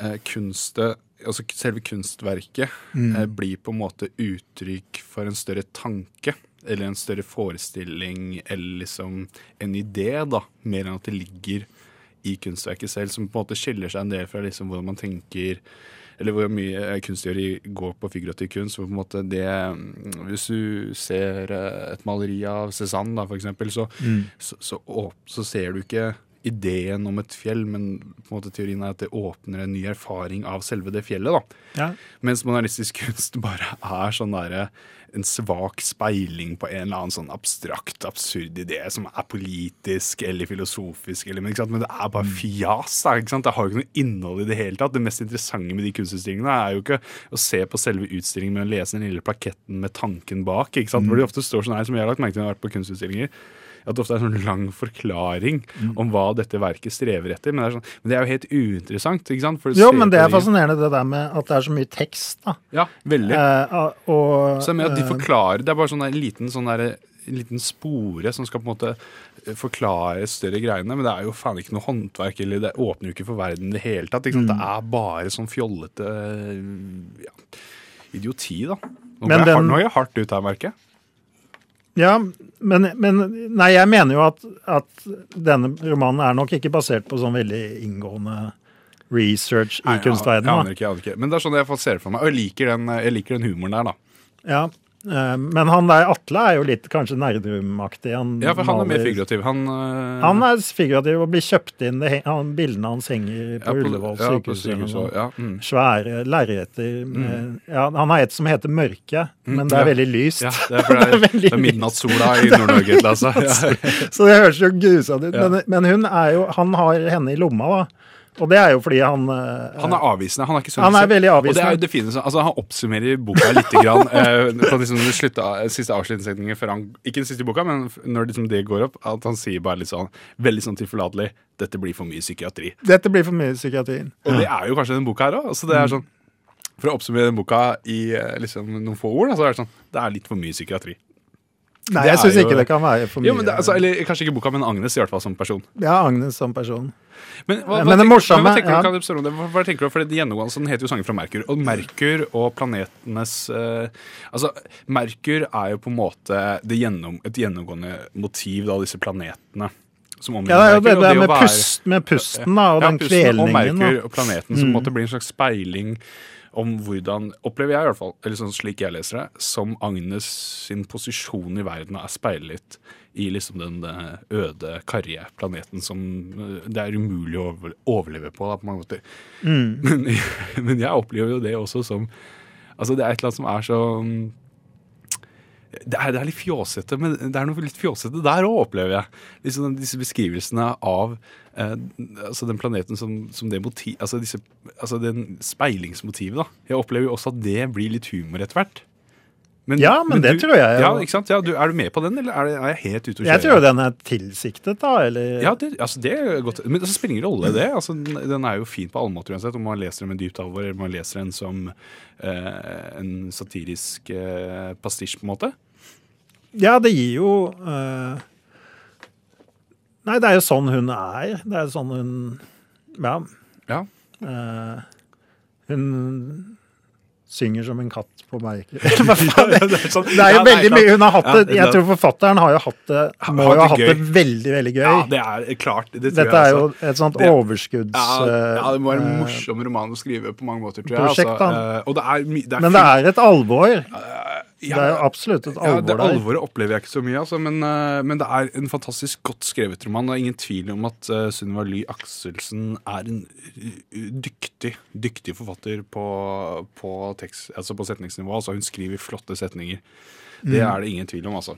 eh, kunstet Altså selve kunstverket eh, blir på en måte uttrykk for en større tanke. Eller en større forestilling, eller liksom en idé, da. Mer enn at det ligger i kunstverket selv, som på en måte skiller seg en del fra liksom hvordan man tenker eller hvor mye kunstgjøring går på figurativ kunst. hvor på en måte det, mm, Hvis du ser eh, et maleri av Cézanne, da, for eksempel, så, så, så, å, så ser du ikke ideen om et fjell, men på en måte teorien er at det åpner en ny erfaring av selve det fjellet. da. Ja. Mens modernistisk kunst bare er sånn der, en svak speiling på en eller annen sånn abstrakt, absurd idé som er politisk eller filosofisk. Eller, men, men det er Mm. bare fjas. Da? Det har jo ikke noe innhold i det hele tatt. Det mest interessante med de kunstutstillingene er jo ikke å se på selve utstillingen, men å lese den lille plaketten med tanken bak. ikke sant? Hvor de ofte står sånn her, som jeg har lagt merke til når jeg har vært på kunstutstillinger, at det ofte er en sånn lang forklaring Mm. om hva dette verket strever etter. Men det er, sånn, men det er jo helt uinteressant. ikke sant? Jo, men det er fascinerende det der med at det er så mye tekst, da. Ja, veldig. Eh, og, Så det er at de eh, forklarer Det er bare sånn en liten, sånn der, liten spore som skal på en måte eh, forklare større greiene, men det er jo faen ikke noe håndverk, eller det åpner jo ikke for verden i det hele tatt. Ikke? Mm. Det er bare sånn fjollete ja, idioti, da. Nå Men går jeg, den- hardt ut her, merker jeg. Ja, men, men Nei, jeg mener jo at, at denne romanen er nok ikke basert på sånn veldig inngående research i Nei, jeg- kunstverdenen. Jeg da. aner ikke, jeg aner ikke. Men det er sånn jeg får se det for meg. Og jeg liker den, jeg liker den humoren der, da. Ja, men han der Atle er jo litt kanskje Nerdrum-aktig. Han, Ja, for han er mer figurativ. Han, uh... Han er figurativ og blir kjøpt inn. Det, han, bildene hans henger på ja, Ullevål ja, sykehus. ja, mm. Svære lerreter. Mm. Ja, han har et som heter Mørke, men det er Mm. veldig lyst. ja, det er, det er, Det er midnattssola i Nord-Norge. Altså. Så det høres jo grusomt ut. Men, men jo, han har henne i lomma, da. Og det er jo fordi han eh, Han er avvisende. Han er ikke så Han er veldig veldig Og det er avvisende. jo det fine, altså Han oppsummerer boka litt grann, eh, på liksom det slutta, siste avslutningssetningen før han Ikke den siste boka, men når liksom det går opp, at han sier bare litt sånn veldig sånn tilforlatelig Dette blir for mye psykiatri. Dette blir for mye psykiatri. Og det er jo kanskje den boka her òg. Altså det er sånn, for å oppsummere den boka i eh, liksom noen få ord, da, så er det sånn Det er litt for mye psykiatri. Nei, jeg syns jo- ikke det kan være for mye. Jo, men det, altså, Eller kanskje ikke boka, men Agnes i hvert fall som person. Ja, Agnes som person. Men hva, hva, Men det tenker, morsomme- hva tenker du ja. Hva, hva tenker du, for det gjennomgående, så Den heter jo 'Sanger fra Merkur'. Og Merkur og planetenes uh, Altså, Merkur er jo på en måte det gjennom, et gjennomgående motiv av disse planetene. Som omgir Ja, det er jo det, det, med, være- pust, med pusten da, og ja, den kvelningen. Og. Merkur og planeten som Mm. måtte bli en slags speiling om hvordan, opplever jeg i hvert fall, eller sånn slik jeg leser det, som Agnes sin posisjon i verden er speilet i liksom den eh, øde, karrige planeten som eh, det er umulig å overleve på da, på mange måter. Mm. Men, men jeg opplever jo det også som Altså, det er et eller annet som er så mm, det er, det er litt fjåsete, men det er noe litt fjåsete der òg, opplever jeg. Liksom disse beskrivelsene av eh, altså den planeten som, som det motiv... Altså, altså den speilingsmotivet, da. Jeg opplever jo også at det blir litt humor etter hvert. Ja, men det tror jeg. Ja, ikke sant? Ja, du, er du med på den, eller er, det, er jeg helt ute å kjøre? Jeg tror den er tilsiktet, da. Eller Ja, det, altså det er godt. Men det spiller ingen rolle, det. Altså, den, den er jo fin på alle måter uansett. Om man leser den med dypt alvor, eller om man leser den som eh, en satirisk eh, pastisj, på en måte. Ja, det gir jo eh, Nei, det er jo sånn hun er. Det er jo sånn hun Ja. Ja. eh, hun synger som en katt på merket. Det er sånn- Det er jo Ja, veldig mye Hun har hatt det Jeg tror forfatteren har jo hatt det Må jo ha hatt det veldig, veldig gøy. Ja, det er klart. Det Dette er jo altså. et sånt overskudds... ja, ja, det må være en eh, morsom roman å skrive på mange måter, tror jeg. prosjekt, altså. Og det er, det er Men det er et alvor. Det er absolutt et Ja, det der. alvoret opplever jeg ikke så mye, altså, men, eh, men det er en fantastisk godt skrevet roman. Det er ingen tvil om at uh, Sunniva Ly Akselsen er en uh, dyktig dyktig forfatter på, på, tekst, altså på setningsnivå. Altså, hun skriver flotte setninger. Det Mm. er det ingen tvil om, altså.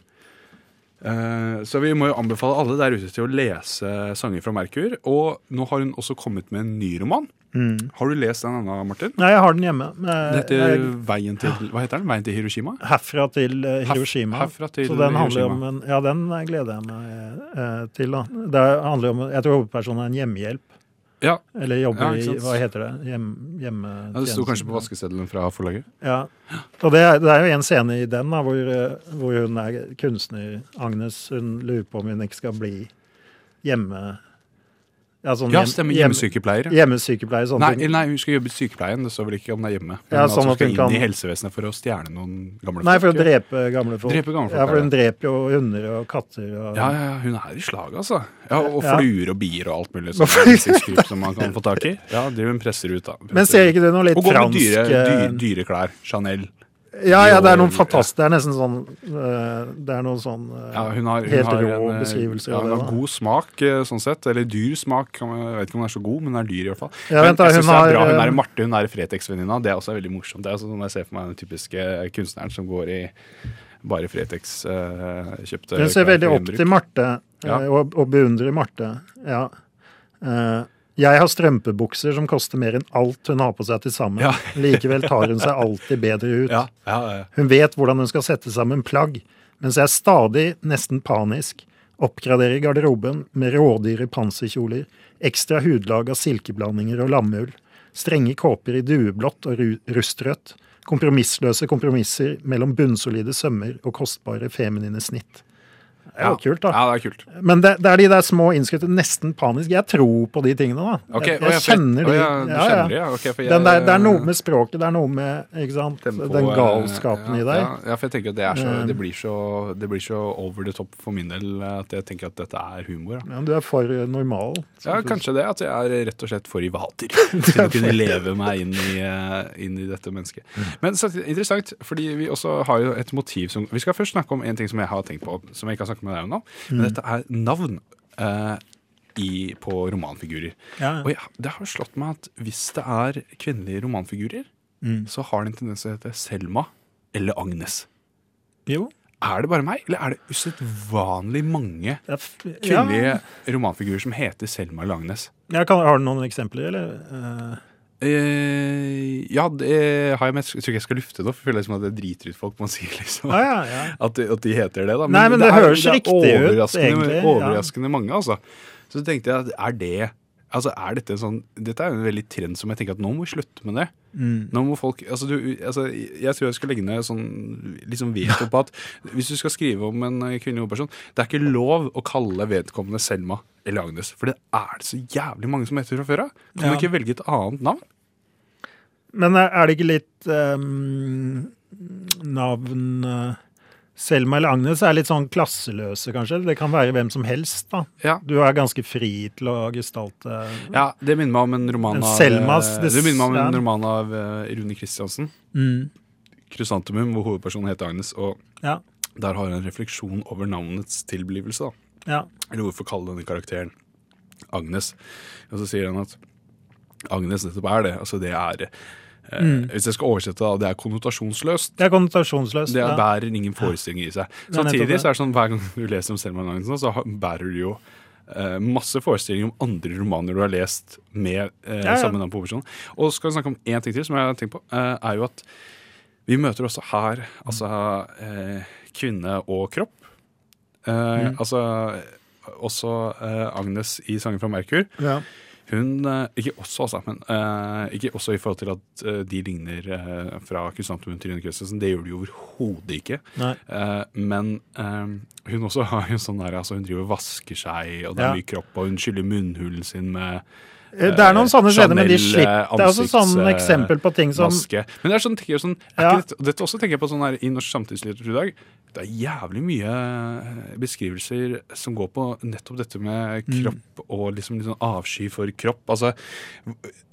Eh, så vi må jo anbefale alle der ute til å lese 'Sanger fra Merkur'. Og nå har hun også kommet med en ny roman. Mm. Har du lest den ennå, Martin? Nei, jeg har den hjemme. Den Eh, heter jeg- Veien til, hva heter den? Veien til Hiroshima? Herfra til eh, Hiroshima. herfra til så den handler Hiroshima. om en, Ja, den gleder jeg meg til. da. Det handler om, Jeg tror hovedpersonen er en hjemmehjelp. Ja, Eller jobber Ja, i. Hva heter det? Hjem, hjemmetjenesten. ja Det sto kanskje på vaskeseddelen fra forlaget. Ja. Og det er, det er jo en scene i den da, hvor, eh, hvor hun er kunstner, Agnes. Hun lurer på om hun ikke skal bli hjemme... Ja, sånn Ja, stemmer. hjemmesykepleiere Hjemmesykepleier. Hjemmesykepleier. Sånne Nei, ting. nei, hun skal jobbe i sykepleien. Det står vel ikke om det er hjemme. Men Ja, altså, sånn hun at skal hun inn kan- i helsevesenet for å stjele noen gamle folk. Nei, for å drepe gamle folk. Drepe gamle folk, ja, for hun dreper jo hunder og katter. Og, Ja, ja, hun er i slag, altså. Ja, Og fluer og bier og alt mulig Og sånn som man kan få tak i. Ja, det hun presser ut, da. Men ser ikke du noe litt fransk Og går med dyre, eh, dyre, dyre klær. Chanel. Ja, ja, det er noen fantastiske, fantastisk Det er nesten sånn eh, Det er noen sånn eh, Ja, hun har, hun Helt rå en, eh, beskrivelser Ja, av hun har god smak, sånn sett. Eller dyr smak. Jeg vet ikke om den er så god, men den er dyr i hvert fall. Ja, vent da, hun det er bra. Hun er Marte, hun er Fretex-venninna. Det er også veldig morsomt. Det er sånn jeg ser for meg den typiske kunstneren som går i bare Fretex-kjøpte Hun ser veldig opp til Marte Ja. og, og beundrer Marte. Ja. Eh, jeg har strømpebukser som koster mer enn alt hun har på seg til sammen. Ja. Likevel tar hun seg alltid bedre ut. Ja, ja. Hun vet hvordan hun skal sette sammen plagg, mens jeg er stadig, nesten panisk, oppgraderer garderoben med rådyre panserkjoler, ekstra hudlag av silkeblandinger og lammeull, strenge kåper i dueblått og ru- rustrødt, kompromissløse kompromisser mellom bunnsolide sømmer og kostbare feminine snitt. Det er ja. kult, da. Ja, det er kult. Men det, det er de der små innskutte, nesten panisk. Jeg tror på de tingene, da. Ok, jeg, jeg- jeg kjenner de. ja. Ok, jeg- der, det er noe med språket, det er noe med ikke sant? Tempo, den eh, galskapen i deg. Ja, for jeg tenker at det, er så, Eh. det, blir så, det blir så over the top for min del at jeg tenker at dette er humor. Da. Ja, du er for normal. Ja, kanskje det. At jeg er rett og slett for i vater til å kunne leve meg inn i, eh, inn i dette mennesket. Men så, interessant, fordi vi også har jo et motiv som Vi skal først snakke om en ting som jeg har tenkt på, som jeg ikke har snakket med deg om nå. Men Mm. dette er navn eh, i, på romanfigurer. Ja, Og jeg, det har slått meg at hvis det er kvinnelige romanfigurer, Mm. så har det en tendens til å hete Selma eller Agnes. Jo. Er det bare meg, eller er det usedvanlig mange kvinnelige Ja. romanfigurer som heter Selma eller Agnes? Ja, kan, har du noen eksempler, eller? Eh, Eh, ja, det har jeg, med. jeg tror ikke jeg skal lufte det, for jeg føler liksom at det driter ut folk. Man sier liksom ah, ja, ja. at, de, at de heter det. da. Nei, men det er- høres riktig ut, overraskende, egentlig, ja. Overraskende mange, altså. Så tenkte jeg, at er det Altså, er dette en sånn Dette er jo en veldig trend som jeg tenker at nå må vi slutte med det. Mm. Nå må folk, altså du, altså Jeg tror jeg skal legge ned sånn liksom veto på at hvis du skal skrive om en eh, kvinnelig hovedperson Det er ikke lov å kalle vedkommende Selma eller Agnes, for det er det så jævlig mange som heter fra før av. Kan Ja. du ikke velge et annet navn? Men er det ikke litt um, navn eh, Selma eller Agnes er litt sånn klasseløse, kanskje? Det kan være hvem som helst, da. Ja. Du er ganske fri til å gestalte Ja, Det minner meg om en roman en av Selmas, eh, det- Det minner meg om en ja. roman av uh, Rune Kristiansen. mm. Krysantemum, hvor hovedpersonen heter Agnes. Og Ja. der har hun en refleksjon over navnets tilblivelse. da. ja. Eller hvorfor kalle denne karakteren Agnes. Og så sier han at Agnes nettopp er det. Altså det er eh, Mm. Hvis jeg skal oversette det, det er konnotasjonsløst. Det er konnotasjonsløst. Det ja. bærer ingen forestillinger i seg. Er Samtidig så er det sånn hver gang du leser om Selma Nagensen, så bærer du jo eh, masse forestillinger om andre romaner du har lest med eh, Ja, ja. samme navn på hovedpersonen. Og så skal vi snakke om én ting til som jeg har tenkt på, eh, er jo at vi møter også her altså eh, kvinne og kropp. Eh, Mm. Altså også eh, Agnes i 'Sanger fra Merkur'. Ja. Hun eh, Ikke også, altså, men eh, ikke også i forhold til at eh, de ligner fra Krysantemum til Rune Christensen. Det gjør de overhodet ikke. Men hun også har jo sånn der, altså hun driver og vasker seg, og det er mye kropp, og hun skyller munnhulen sin med Det er noen sånne skjeder, men de slipper. eh, Det er også sånn eh, eksempel på ting som maske. Men det er sånn, tenker jeg sånn, Ja. ikke dette, også tenker jeg på sånn her i norsk samtidslitteratur i dag. Det er jævlig mye eh, beskrivelser som går på nettopp dette med Mm. kropp og liksom litt sånn avsky for kropp. Altså,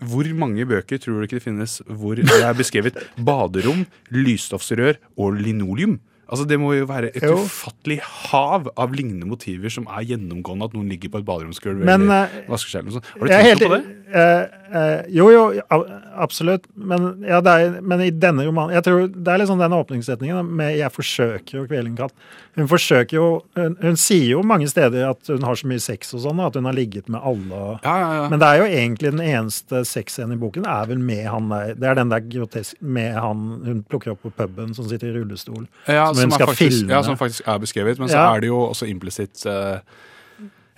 hvor mange bøker tror du ikke det finnes hvor det er beskrevet baderom, lysstoffsrør og linoleum? Altså Det må jo være et Jo. ufattelig hav av lignende motiver som er gjennomgående at noen ligger på et baderomsgulv eller vaskeskjell. seg. sånt. Har du tenkt helt- på det? Eh, eh, jo, jo, absolutt. Men, ja, er, men i denne romanen Jeg tror Det er liksom den åpningssetningen med 'jeg forsøker å kvele en katt'. Hun forsøker jo hun, hun sier jo mange steder at hun har så mye sex og sånn, at hun har ligget med alle. Ja, ja. Men det er jo egentlig den eneste sexscenen i boken er vel med han der Det er den der grotesk med han hun plukker opp på puben som sitter i rullestol. Ja, som hun skal faktisk, filme. Ja, som faktisk er beskrevet, men så er det jo også implisitt eh,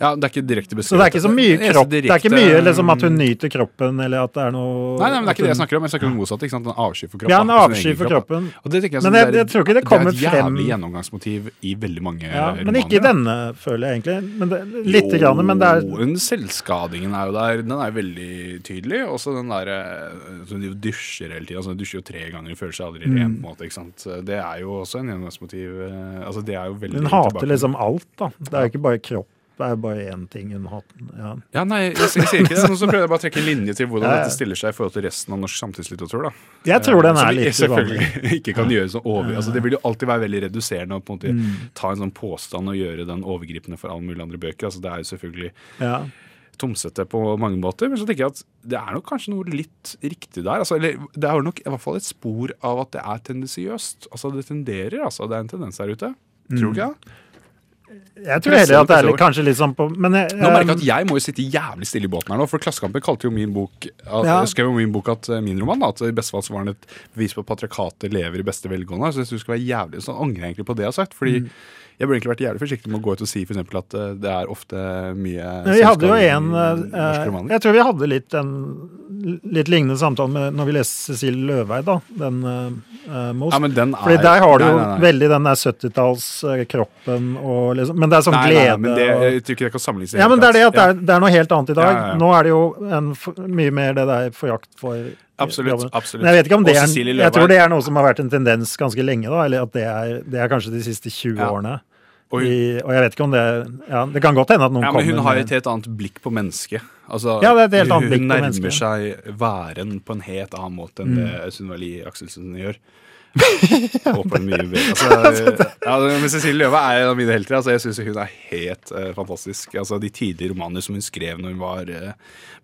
Ja, det er ikke direkte beskrevet. Så det er ikke så mye kropp. Det er ikke mye liksom at hun nyter kroppen, eller at det er noe Nei, nei, men det er ikke det jeg snakker om. Jeg snakker om motsatt. ikke sant? En avsky for kroppen. Ja, en avsky for kroppen. Og det jeg Men jeg- jeg tror ikke det kommer frem Det er et frem- jævlig gjennomgangsmotiv i veldig mange Ja, romaner. men ikke i denne, føler jeg egentlig. Men det, litt grann, men det er Jo, selvskadingen er jo der. Den er veldig tydelig. Også den derre så De dusjer hele tida. Altså, de dusjer jo tre ganger, føler seg aldri Mm. ren. på en måte, ikke sant? Det er jo også en gjennomgangsmotiv. eh, Altså, det er jo veldig Hun hater liksom alt, da. Det er jo ikke bare kropp. Det er bare én ting hun har Ja. Ja, nei, jeg, jeg sier ikke det. Nå så prøver jeg bare å trekke en linje til hvordan dette stiller seg i forhold til resten av norsk samtidslitteratur. da. Jeg tror den Eh, er vi litt selvfølgelig uvanlig. ikke kan gjøre sånn over... Altså, det vil jo alltid være veldig reduserende å på en måte Mm. ta en sånn påstand og gjøre den overgripende for alle mulige andre bøker. Altså, det er jo selvfølgelig Ja. tomsete på mange måter, men så tenker jeg at det er nok kanskje noe litt riktig der. Altså, eller det er nok i hvert fall et spor av at det er tendensiøst. Altså, det tenderer, altså. Det er en tendens der ute. Tror du ikke det? Jeg tror heller at det er litt, kanskje litt sånn på Men jeg, Nå merker jeg eh, at jeg må jo sitte jævlig stille i båten her nå, for Klassekampen kalte jo min bok at, Ja. skrev jo min bok at eh, min roman da, at i beste fall så var den et bevis på at patriarkatet lever i beste velgående. Så jeg synes du skal være jævlig Så angrer jeg egentlig på det jeg har sagt. Fordi Mm. Jeg burde egentlig vært jævlig forsiktig med å gå ut og si for eksempel at eh, det er ofte mye vi hadde jo en eh. Jeg tror vi hadde litt en litt lignende samtale med, når vi leste Cecilie Løveid, da. Den uh, Most. Ja, men den er Fordi der har du jo Nei, nei, nei. veldig den der 70-tallskroppen og liksom Men det er sånn glede men det, jeg tror ikke det kan sammenlignes. Ja, men det er det at det er, det er noe helt annet i dag. Ja, ja. Nå er det jo en, mye mer det der forakt for Absolutt. absolutt. Men jeg vet ikke om det er, jeg tror det er noe som har vært en tendens ganske lenge, da. Eller at det er, det er kanskje de siste 20 Ja. årene. Og I, og jeg vet ikke om det ja, Det kan godt hende at noen Ja, men Hun kommer har et helt annet blikk på mennesket. Altså, Ja, det er et helt annet blikk på mennesket. Hun nærmer seg væren på en helt annen måte enn Mm. det Sunniva Lie Akselsen gjør. Håper mye bedre altså, ja, men Cecilie Løve er en av mine helter. Altså, jeg syns hun er helt uh, fantastisk. Altså, de tidlige romaner som hun skrev når hun var uh,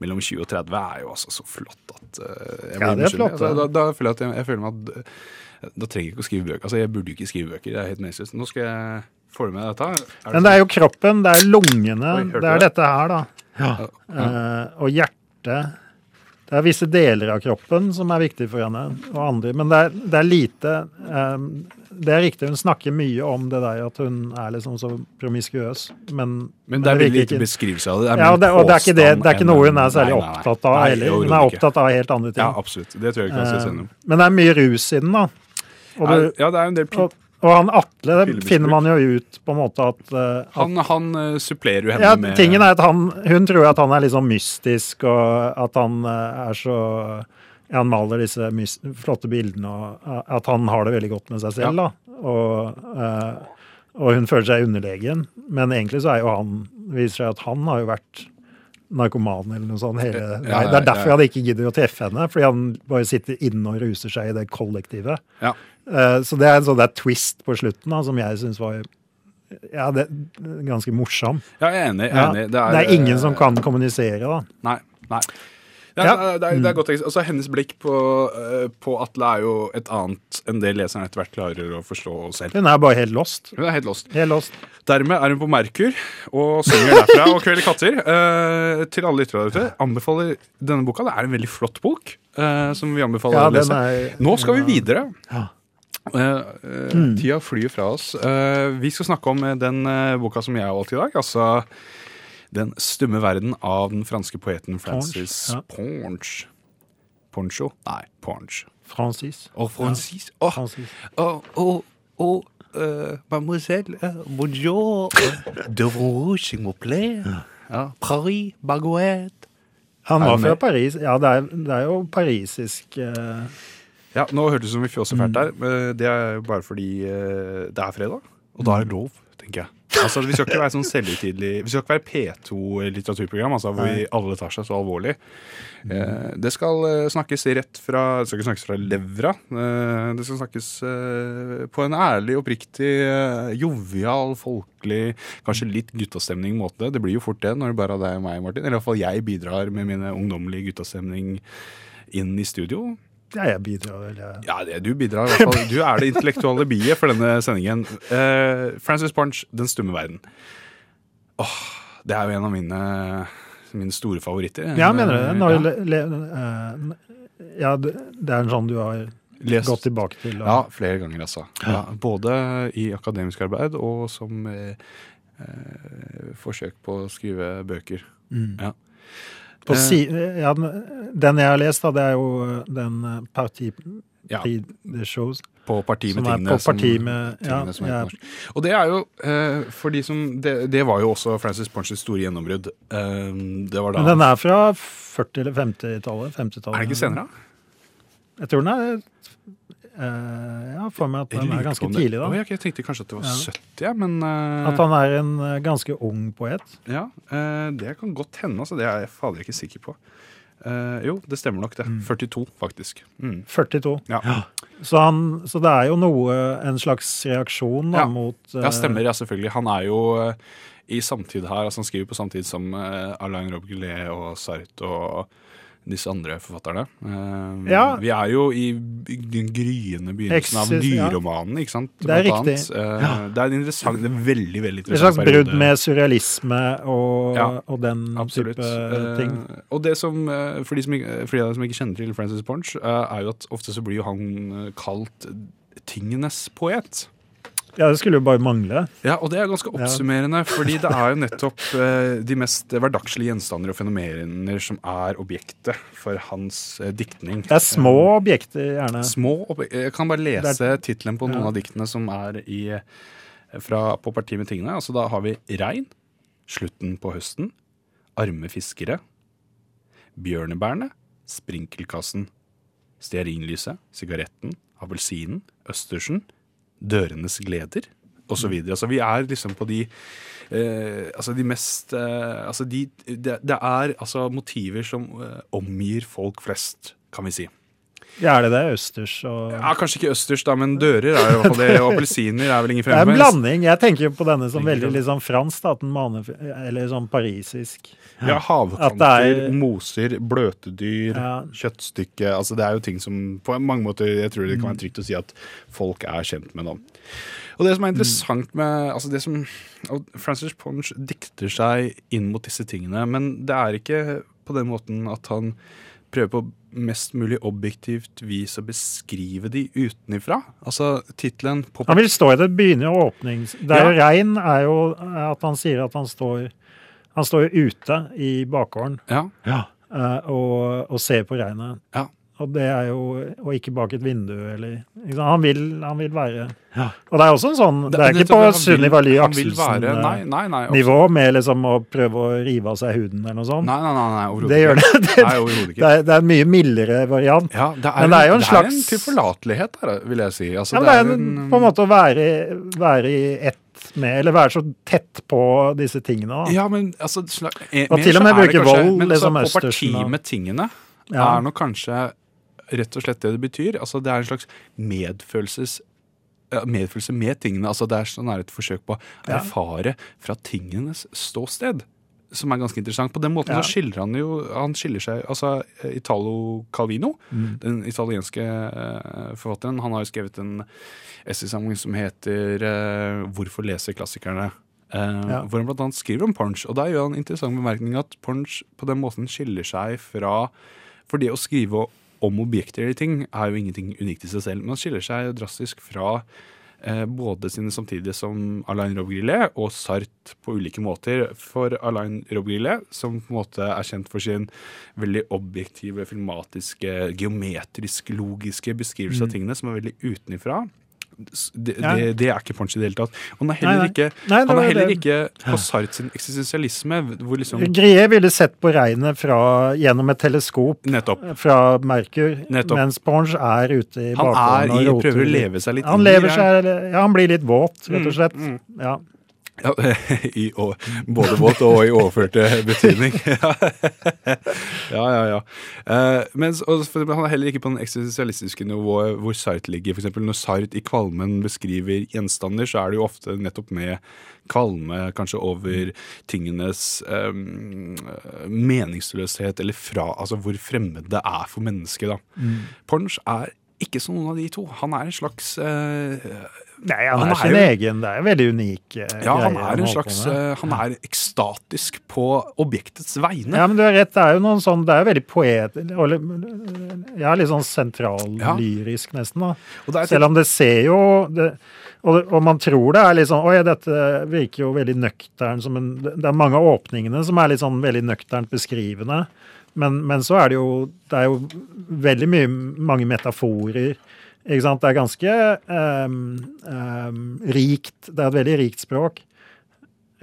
mellom 20 og 30, er jo altså så flott at uh, jeg Ja, det er flott, altså, da, da føler jeg at jeg, jeg føler meg at da trenger jeg ikke å skrive bøker. Altså, jeg burde jo ikke skrive bøker. Det er helt meningsløst. Nå skal jeg få med dette. Er Men det er jo kroppen, det er lungene, Oi, det er det? dette her, da. Ja. Uh, og hjertet. Det er visse deler av kroppen som er viktige for henne, og andre. Men det er, det er lite um, Det er riktig, hun snakker mye om det der at hun er liksom så promiskuøs, men Men det er veldig lite beskrivelse av det. Ja, og det, og det er ikke, det, det er ikke noe hun er særlig Nei, nei, nei. opptatt av heller. Hun er opptatt av helt andre ting. Ja, absolutt. Det tror jeg ikke jeg skal si Eh, noe om. men det er mye rus i den, da. Og, du, Ja, det er en del og, og han Atle finner man jo ut på en måte at, eh, at Han, han eh, supplerer jo henne ja, med tingen er at han, Hun tror at han er litt sånn mystisk, og at han eh, er så ja, Han maler disse flotte bildene, og at han har det veldig godt med seg selv. da. Og, og hun føler seg underlegen, men egentlig så er jo han viser seg at han har jo vært narkoman eller noe sånt. Hele, Ja, ja, ja, det er derfor han ikke gidder å treffe henne, fordi han bare sitter inne og ruser seg i det kollektivet. Ja. Eh, Så det er en sånn der twist på slutten da, som jeg syns var ja, det, ganske morsom. Ja, jeg er enig. Jeg er enig. det, er, ingen som eh, kan kommunisere, da. Nei. nei. Ja. det er, det er godt tenkt. Altså, hennes blikk på, eh, på Atle er jo et annet enn det leseren etter hvert klarer å forstå selv. Hun er bare helt lost. Hun er helt lost. Helt lost. Dermed er hun på Merkur og synger derfra og kveler katter. Eh, til alle lyttere der ute, anbefaler denne boka. Det er en veldig flott bok eh, som vi anbefaler Ja, å lese. er, Nå skal vi videre. Ja. Uh, uh, mm. Tida flyr fra oss. Uh, vi skal snakke om den boka som jeg har valgt i dag. Altså Den stumme verden av den franske poeten Francis ja. Ponch. Poncho? Nei, Ponch. Francis. Og Francis Åh, Francis. Oh, oh, oh, Uh, mademoiselle, uh, bonjour. Devant vous, s'il vous plaît. Ja, Paris, baguette. Han var fra? Paris. Ja, det er, det er jo parisisk uh... Ja, Nå hørtes det ut som vi fjåser fælt der. men Det er bare fordi det er fredag, og da er det lov, tenker jeg. Altså, Vi skal ikke være sånn selvhøytidelig Vi skal ikke være P2-litteraturprogram altså, hvor vi alle tar seg så alvorlig. Eh, det skal eh, snakkes rett fra Det skal ikke snakkes fra levra. Eh, det skal snakkes eh, på en ærlig, oppriktig, jovial, folkelig, kanskje litt guttastemning måte. Det blir jo fort det når det bare er deg og meg, Martin. Eller i hvert fall jeg bidrar med mine ungdommelige guttastemning inn i studio. Ja, jeg bidrar vel, jeg. Ja, det, du bidrar i hvert fall. Du er det intellektuelle biet for denne sendingen. Uh, Francis Punch, Den stumme verden. Åh, det er jo en av mine, mine store favoritter. Ja, mener du det? Ja. le, le, eh, ja, det er en sånn du har Lest- gått tilbake til? og- Ja, flere ganger, altså. Ja, både i akademisk arbeid og som eh, forsøk på å skrive bøker. Mm. Ja. Eh. si, ja, den jeg har lest, da, det er jo den eh, Parti Ja, The Shows. På parti med tingene. på som- parti med ja, tingene som ja. Og det er jo eh, for de som det, det var jo også Francis Ponches store gjennombrudd. Eh, det var da Men den er fra 40- eller 50-tallet? 50 Er det ikke senere? Jeg tror den er eh, Ja, for meg at han er ganske det- tidlig, da. Oh, jeg, jeg tenkte kanskje at det var Ja. 70, ja, men uh... At han er en eh, ganske ung poet. Ja, uh, det kan godt hende. Altså, det er jeg fader ikke sikker på. Uh, jo, det stemmer nok, det. 42, faktisk. Mm. 42. Ja. Så, han, så det er jo noe, en slags reaksjon da, Ja. mot ja, stemmer. Ja, selvfølgelig. Han er jo i samtid her. altså Han skriver på samtid som uh, Alain Robgulet og Sartre og disse andre forfatterne. Uh, Ja. Vi er jo i den gryende begynnelsen av nyromanen, ikke sant? Det er riktig. Uh, ja. Det er en interessant, det er veldig, veldig Et slags brudd med surrealisme og, Ja, og den Absolutt. type ting. Uh, og det som, eh, for de som, for de som ikke kjenner til Francis Ponch, eh, er jo at ofte så blir jo han eh, kalt tingenes poet. Ja, det skulle jo bare mangle. Ja, og det er ganske oppsummerende, fordi det er jo nettopp eh, de mest hverdagslige gjenstander og fenomener som er objektet for hans eh, diktning. Det er små objekter, gjerne. Små objekter. Jeg kan bare lese tittelen på noen Ja. av diktene som er i, fra, på Parti med tingene. Altså, da har vi Regn, Slutten på høsten, Arme fiskere, Bjørnebærene, Sprinkelkassen, Stearinlyset, Sigaretten, Appelsinen, Østersen, Dørenes gleder, osv. Altså, vi er liksom på de eh, altså de mest eh, altså de, det, det er altså motiver som eh, omgir folk flest, kan vi si. Ja, er det det? Østers og Ja, Kanskje ikke østers, da, men dører er jo i hvert fall det. Og appelsiner er vel ingen Det er en blanding. Jeg tenker jo på denne som veldig liksom fransk, da, at den maner Eller sånn parisisk. Ja, havkanter, er- moser, bløtedyr, Ja. kjøttstykke. Altså, det er jo ting som på mange måter jeg tror det kan Mm. være trygt å si at folk er kjent med dem. Og det som er interessant med altså det som, og Francis Ponch dikter seg inn mot disse tingene, men det er ikke på den måten at han prøver på mest mulig objektivt vis å beskrive de utenifra. Altså tittelen Han vil stå i det begynner jo åpnings... Det er jo regn er jo at han sier at han står Han står jo ute i bakgården Ja, Ja. og, og ser på regnet. Ja. Og det er jo Og ikke bak et vindu, eller? Han, vil, han vil være Ja. Og det er også en sånn Det er ikke på det, Sunniva Nei, Akselsen-nivå med liksom å prøve å rive av seg huden eller noe sånt. Nei, nei, nei, nei Det gjør det. det, Nei, ikke. det, er, det er en mye mildere variant. Ja, det er, Men det er jo en det slags- er en tilforlatelighet der, vil jeg si. Altså, Ja, det er en, på en måte å være, være i ett med, eller være så tett på disse tingene. Da. Ja, men altså slag, eh, Og til og med det bruke vold, Men liksom altså, på parti med tingene Ja. er nok kanskje rett og slett det det betyr. Altså, det er en slags medfølelses medfølelse med tingene. Altså, det er sånn er et forsøk på å erfare fra tingenes ståsted. Som er ganske interessant. På den måten Ja. så skiller han jo Han skiller seg Altså, Italo Calvino, Mm. den italienske uh, forfatteren, han har jo skrevet en essaysamling som heter uh, 'Hvorfor leser klassikerne'? Uh, Ja. Hvor han blant annet skriver om Punch. Og der gjør han en interessant bemerkning at Punch på den måten skiller seg fra For det å skrive om objekter eller ting er jo ingenting unikt i seg selv, Man skiller seg drastisk fra eh, både sine samtidige som Alain Robbe-Grillet og Sartre på ulike måter. For Alain Robbe-Grillet, som på en måte er kjent for sin veldig objektive, filmatiske, geometrisk, logiske beskrivelse av tingene, som er veldig utenifra. Det, Ja. det, det er ikke Ponch i det hele tatt. Han er heller nei. ikke, Nei, han er heller ikke på Sartre sin eksistensialisme, hvor liksom Grie ville sett på regnet fra, gjennom et teleskop Nettopp. fra Merkur, Nettopp. mens Ponge er ute i bakgården og roter. Han prøver å leve seg litt Han inn i det. ja, han blir litt våt, rett Mm, og slett. mm. Ja. Ja, i, både våt og i overførte betydning. ja, ja, ja. Eh, mens, og han er heller ikke på den eksistensialistiske nivået hvor Sartre ligger. For eksempel, når Sartre i Kvalmen beskriver gjenstander, så er det jo ofte nettopp med kvalme kanskje over tingenes eh, meningsløshet, eller fra altså hvor fremmed det er for mennesket. da. Mm. Ponch er ikke som noen av de to. Han er en slags eh, Nei, han, Han er er sin jo- egen. Det er veldig unik eh, Ja, han er en slags eh, Han er ekstatisk på objektets vegne. Ja, men du har rett. Det er jo noen sånn, det er jo veldig poet... eller- Ja, litt sånn sentrallyrisk, nesten. da. Og det er Selv om det ser jo det, og, og man tror det er litt sånn Oi, dette virker jo veldig nøkternt. som en Det er mange av åpningene som er litt sånn veldig nøkternt beskrivende. Men, men så er det jo Det er jo veldig mye mange metaforer. Ikke sant? Det er ganske um, um, rikt. Det er et veldig rikt språk.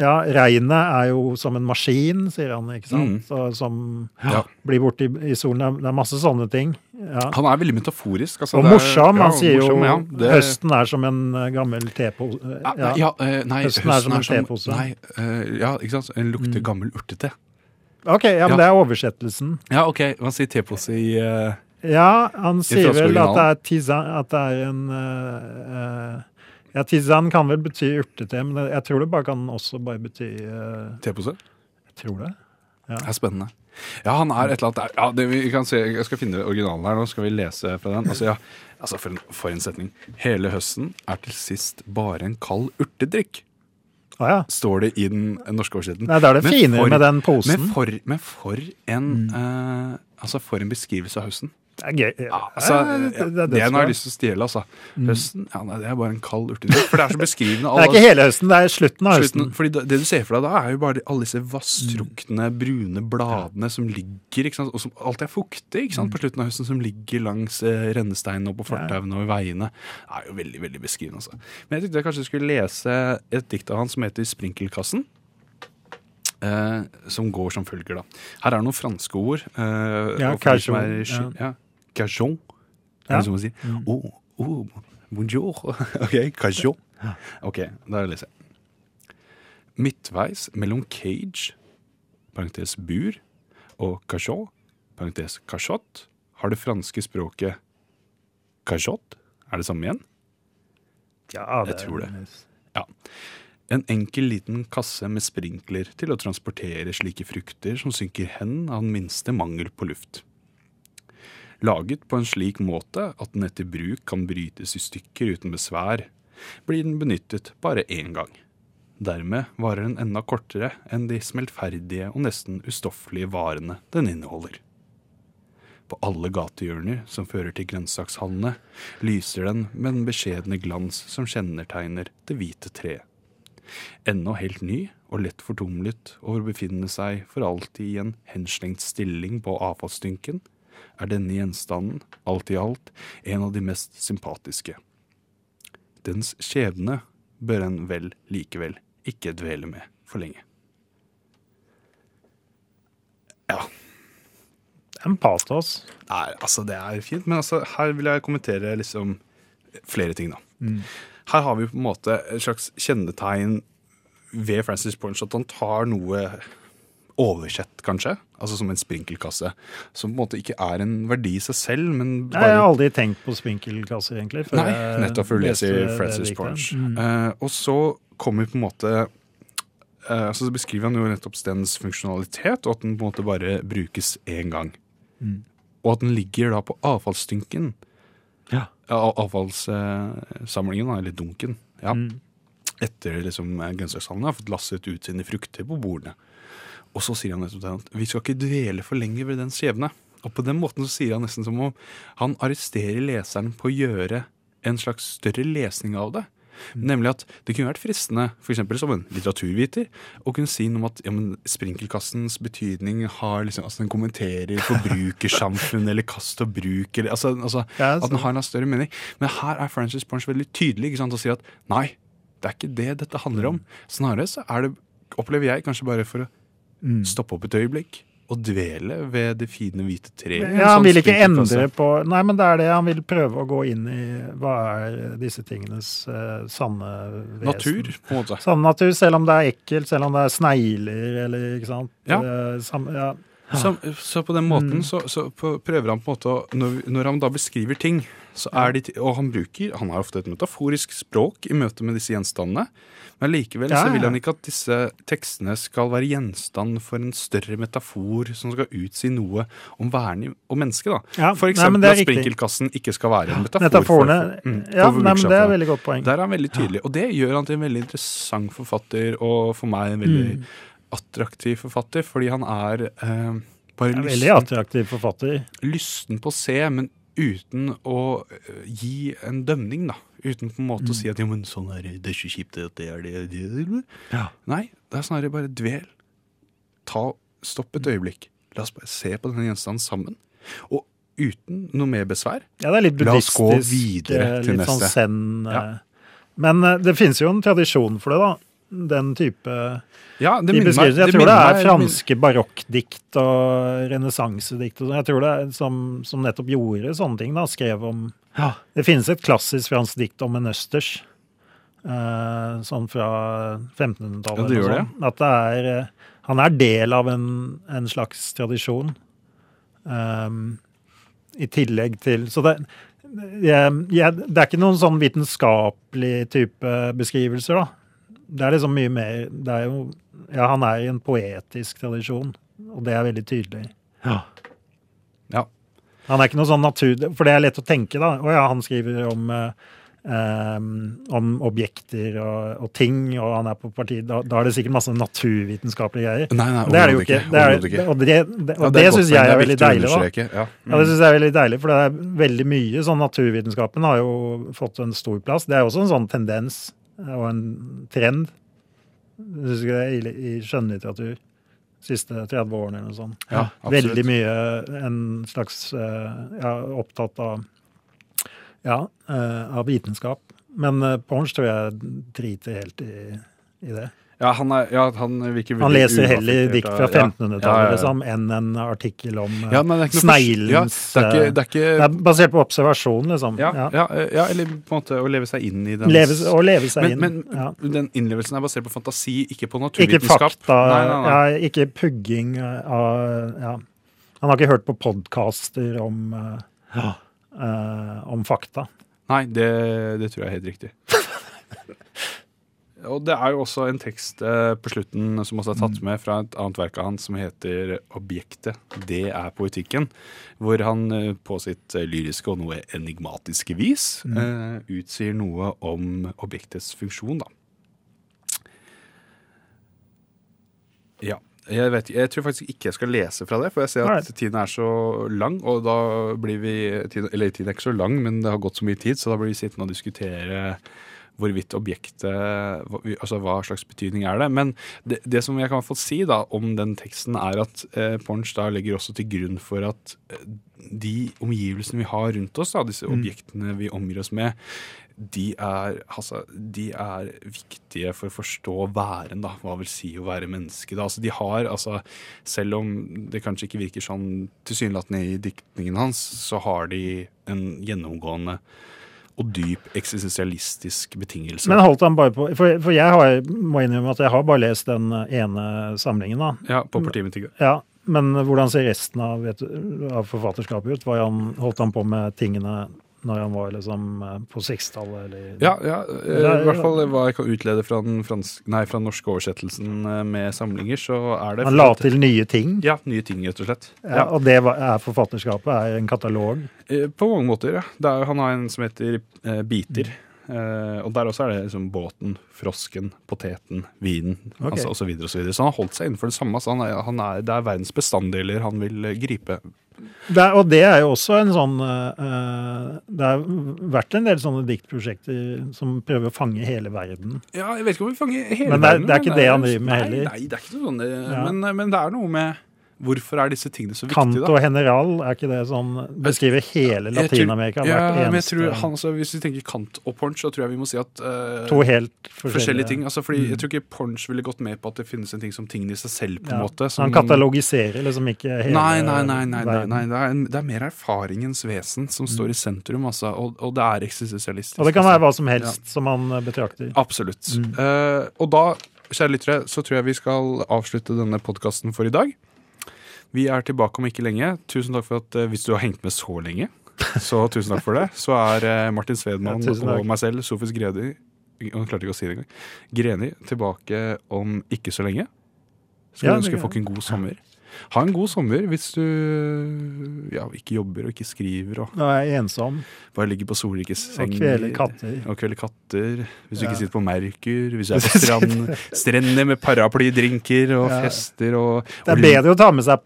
Ja, regnet er jo som en maskin, sier han, ikke sant? Mm. Så, som Ja. blir borte i, i solen. Det er- masse sånne ting. Ja. Han er veldig metaforisk. Altså, Og morsom. er- ja, Han sier jo morsom, ja. Det- høsten er som en eh, gammel tepose. Ja, eh, nei, Høsten er som en tepose. Nei, uh, ja, ikke sant? En lukter Mm. gammel urtete. OK, ja, men Ja. det er oversettelsen. Ja, ok, man sier tepose i eh, Ja, han sier vel at det er tisan At det er en uh, uh, Ja, tisan kan vel bety urtete, men jeg tror det bare kan også bare bety uh, tepose. Jeg tror det. Det er spennende. Ja, han er et eller annet. Ja, det, vi kan se, jeg skal finne originalen her nå, skal vi lese fra den. Altså, ja, altså for, en, for en setning. Hele høsten er til sist bare en kald urtedrikk, Ah, ja. står det i den norske oversettelsen. Nei, da er det finere med den posen. Men for, men for en Mm. eh, Altså, for en beskrivelse av høsten. Det er gøy. Ja, altså, Ja, det, det, jeg har lyst til å stjele, altså. Mm. Høsten, ja, nei, det er bare en kald urtedrikk. For det er så beskrivende. Det er ikke hele høsten, det er slutten av høsten. Slutten, fordi det, det du ser for deg da, er jo bare alle disse vasstrukne, brune bladene som ligger ikke sant? Og som alltid er fuktig ikke sant? på slutten av høsten, som ligger langs eh, rennesteinene og på fortauene og i veiene. Det er jo veldig veldig beskrivende. altså. Men jeg tenkte jeg kanskje skulle lese et dikt av han som heter 'Sprinkelkassen'. Eh, som går som følger, da. Her er noen franske ord. Eh, Ja, som er ja. ja. Cajon. Ja. Er det som å si Mm. Oh, oh, bonjour. ok, cajon. Ok, da leser jeg. Midtveis mellom cage, parentes bur, og cajon, parentes cachot, har det franske språket cachot. Er det samme igjen? Ja, Jeg tror det. En enkel liten kasse med sprinkler til å transportere slike frukter som synker hen av den minste mangel på luft. Laget på en slik måte at den etter bruk kan brytes i stykker uten besvær, blir den benyttet bare én gang. Dermed varer den enda kortere enn de smeltferdige og nesten ustoffelige varene den inneholder. På alle gatehjørner som fører til grønnsakshallene, lyser den med den beskjedne glans som kjennetegner det hvite treet. Ennå helt ny og lett fortumlet over å befinne seg for alltid i en henslengt stilling på avfallsdynken, er denne gjenstanden, alt i alt, en av de mest sympatiske. Dens skjebne bør en vel likevel ikke dvele med for lenge. Ja, En patos. Nei, altså det er fint, men altså, her vil jeg kommentere liksom flere ting, da. Mm. Her har vi på en måte et slags kjennetegn ved Francis Ponch at han tar noe oversett, kanskje, altså som en sprinkelkasse, som på en måte ikke er en verdi i seg selv, men Nei, jeg har aldri tenkt på sprinkelkasser, egentlig. før Nei, nettopp før du leser Francis diktet. Mm. Uh, og så kommer på en måte uh, altså så beskriver han jo nettopp stens funksjonalitet, og at den på en måte bare brukes én gang. Mm. Og at den ligger da på avfallsdynken. Ja. Avfallssamlingen, da, eller dunken. Ja. Mm. Etter liksom grønnsakshandelen har fått lasset ut sine frukter på bordene. Og så sier han nettopp det at vi skal ikke dvele for lenge ved den skjebne. Og på den måten så sier han nesten som om han arresterer leseren på å gjøre en slags større lesning av det. Nemlig at det kunne vært fristende, f.eks. som en litteraturviter, å kunne si noe om at ja, men sprinkelkassens betydning har liksom, altså den kommenterer forbrukersamfunn eller kast og bruk, eller altså, altså Ja, at den har en større mening. Men her er Francis Ponch veldig tydelig og sier at nei, det er ikke det dette handler om. Snarere så er det, opplever jeg, kanskje bare for å Mm. stoppe opp et øyeblikk og dvele ved det fine hvite treet. Ja, han sånn vil ikke endre på Nei, men det er det. Han vil prøve å gå inn i hva er disse tingenes eh, sanne vesen. Natur, på en måte. Sanne natur, selv om det er ekkelt, selv om det er snegler eller ikke sant. Ja. Eh, sam, ja. Så, så på den måten Mm. så, så på- prøver han på en måte å når, når han da beskriver ting, de Og han bruker Han har ofte et metaforisk språk i møte med disse gjenstandene. Men likevel Ja, så vil han ikke at disse tekstene skal være gjenstand for en større metafor som skal utsi noe om verden og mennesket. da. Ja, For eksempel nei, at sprinkelkassen ikke skal være en metafor. Metaforene for, mm, Ja, for nei, men det er veldig godt poeng. Der er han veldig tydelig. Og det gjør han til en veldig interessant forfatter, og for meg en veldig Mm. attraktiv forfatter, fordi han er eh, bare En lysten, veldig attraktiv forfatter. lysten på å se, men uten å eh, gi en dømning, da. Uten på en måte å si at ja, men sånn er det, det er ikke kjipt det er det, det. Ja. Nei, det er snarere bare dvel. Ta, stopp et øyeblikk. La oss bare se på denne gjenstanden sammen. Og uten noe mer besvær. Ja, det er litt La oss gå videre eh, til litt sånn neste. Ja. eh. Men eh, det finnes jo en tradisjon for det, da. Den type Ja, det de beskrivelser. Jeg tror det er franske barokkdikt og renessansedikt. sånn. Jeg tror det er som, som nettopp gjorde sånne ting. da, Skrev om Det finnes et klassisk fransk dikt om en østers. eh, sånn fra 1500-tallet. Ja, det gjør det. Sånn. At det er eh, Han er del av en, en slags tradisjon. Um, I tillegg til Så det, jeg, jeg, det er ikke noen sånn vitenskapelig type beskrivelser, da. Det er liksom mye mer Det er jo Ja, han er i en poetisk tradisjon, og det er veldig tydelig. Ja. Han er ikke noe sånn natur... For det er lett å tenke, da. Å ja, han skriver om eh, om objekter og, og ting, og han er på parti Da, da er det sikkert masse naturvitenskapelige greier. Nei, nei, Det er det jo ikke. Det er, og det, det, Ja, og det, er et godt syns jeg Det er veldig deilig. da. Ja. Mm. Ja, det synes jeg er veldig deilig, for det er veldig mye sånn naturvitenskapen har jo fått en stor plass. Det er også en sånn tendens og en trend. Husker det i, i skjønnlitteratur siste 30 årene eller noe sånt. Ja. Veldig mye en slags eh, ja, opptatt av ja, eh, av vitenskap. Men uh, Pornch tror jeg driter helt i, i det. Ja, han, er, ja, han Han leser heller dikt fra 1500-tallet Ja, liksom, enn en artikkel om eh, Ja, sneglens det, det er Det er basert på observasjon, liksom. ja, eller på en måte å leve seg inn i den Leve, å leve seg men, inn. men ja. den innlevelsen er basert på fantasi, ikke på naturvitenskap. Ikke fakta, Nei, nei, nei. Ikke pugging av ja. Han har ikke hørt på podkaster om, eh, eh, om fakta. Nei, det, det tror jeg er helt riktig. Og det er jo også en tekst eh, på slutten som også er tatt med fra et annet verk av han som heter 'Objektet'. Det er poetikken. Hvor han eh, på sitt eh, lyriske og noe enigmatiske vis eh, utsier noe om objektets funksjon, da. Ja. Jeg, vet, jeg tror faktisk ikke jeg skal lese fra det, for jeg ser at Nei. tiden er så lang. Og da blir vi Eller tiden er ikke så lang, men det har gått så mye tid, så da blir vi sittende og diskutere hvorvidt objektet Altså hva slags betydning er det. Men det, det som jeg kan få si da om den teksten, er at eh, Porns da legger også til grunn for at eh, de omgivelsene vi har rundt oss, da, disse objektene vi omgir oss med, de er, altså, de er viktige for å forstå væren, da. Hva vil si å være menneske. Da. Altså, de har, altså, selv om det kanskje ikke virker sånn tilsynelatende i diktningen hans, så har de en gjennomgående og dyp eksistensialistisk betingelse. Men holdt han bare på For, for jeg har, må innrømme at jeg har bare lest den ene samlingen, da. ja, på partiet. Ja, Men hvordan ser resten av, vet av forfatterskapet ut? Han, holdt han på med tingene når han var liksom eh, på 60-tallet, eller Ja, ja eller, i hvert fall hva jeg kan utlede fra den, fransk, nei, fra den norske oversettelsen eh, med samlinger, så er det Han la til nye ting? Ja, nye ting, rett og slett. Ja, og det er forfatterskapet? Er en katalog? Eh, På mange måter, ja. Det er, han har en som heter eh, Biter. Uh, og der også er det liksom båten, frosken, poteten, vinen okay. altså, og så videre og så videre. Så han har holdt seg innenfor det samme. Så han er, han er, det er verdens bestanddeler han vil eh, gripe Det og det er jo også en sånn uh, Det har vært en del sånne diktprosjekter som prøver å fange hele verden. Ja, jeg vet ikke om vi fanger hele Men det er- verden, det er ikke det han driver med heller. Nei, det er ikke sånn. det- Ja. Men, men det er noe med Hvorfor er disse tingene så viktige, og da? general, er ikke det som Beskriver hele Latin-Amerika Ja, men jeg tror, han, Hvis vi tenker Kant og Pornch, så tror jeg vi må si at uh, To helt forskjellige forskjellige, ting. Altså, fordi Mm. Jeg tror ikke Pornch ville gått med på at det finnes en ting som tingene i seg selv. på en Ja, måte. Som, Han katalogiserer liksom ikke hele Nei, nei, nei, nei, nei, nei. Det, er det er mer erfaringens vesen som står i sentrum, altså, og, og det er eksistensialistisk. Mm. Og det kan være hva som helst som man eh, betrakter. Absolutt. Mm. Uh, og da, kjære lyttere, så tror jeg vi skal avslutte denne podkasten for i dag. Vi er tilbake om ikke lenge. Tusen takk for at eh, hvis du har hengt med så lenge, så tusen takk for det. Så er eh, Martin Svedman Ja, og meg selv, Sofis Gredi Han klarte ikke å si det engang. Greni tilbake om ikke så lenge. Skal Ja, ønske folk en god sommer. Ha en god sommer hvis du ja, ikke jobber og ikke skriver og Nå er jeg ensom bare ligger på solrikes og senger. kveler katter. Og kveler katter. Hvis du Ja. ikke sitter på Merkur. Hvis du er på strand, strender med paraplydrinker og Ja. fester og Det er bedre å ta med seg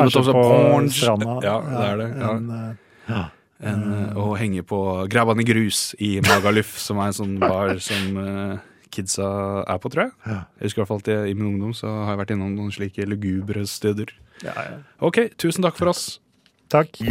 ta kanskje på stranda. Ja, det er det, ja. enn, ja. En, å henge på Grabban i grus i Magaluf, som er en sånn bar som eh, kidsa er på, tror jeg. Ja. Jeg husker i hvert fall at jeg, i min ungdom så har jeg vært innom noen slike lugubre steder. ja, ja. Ok, tusen takk for oss. Takk.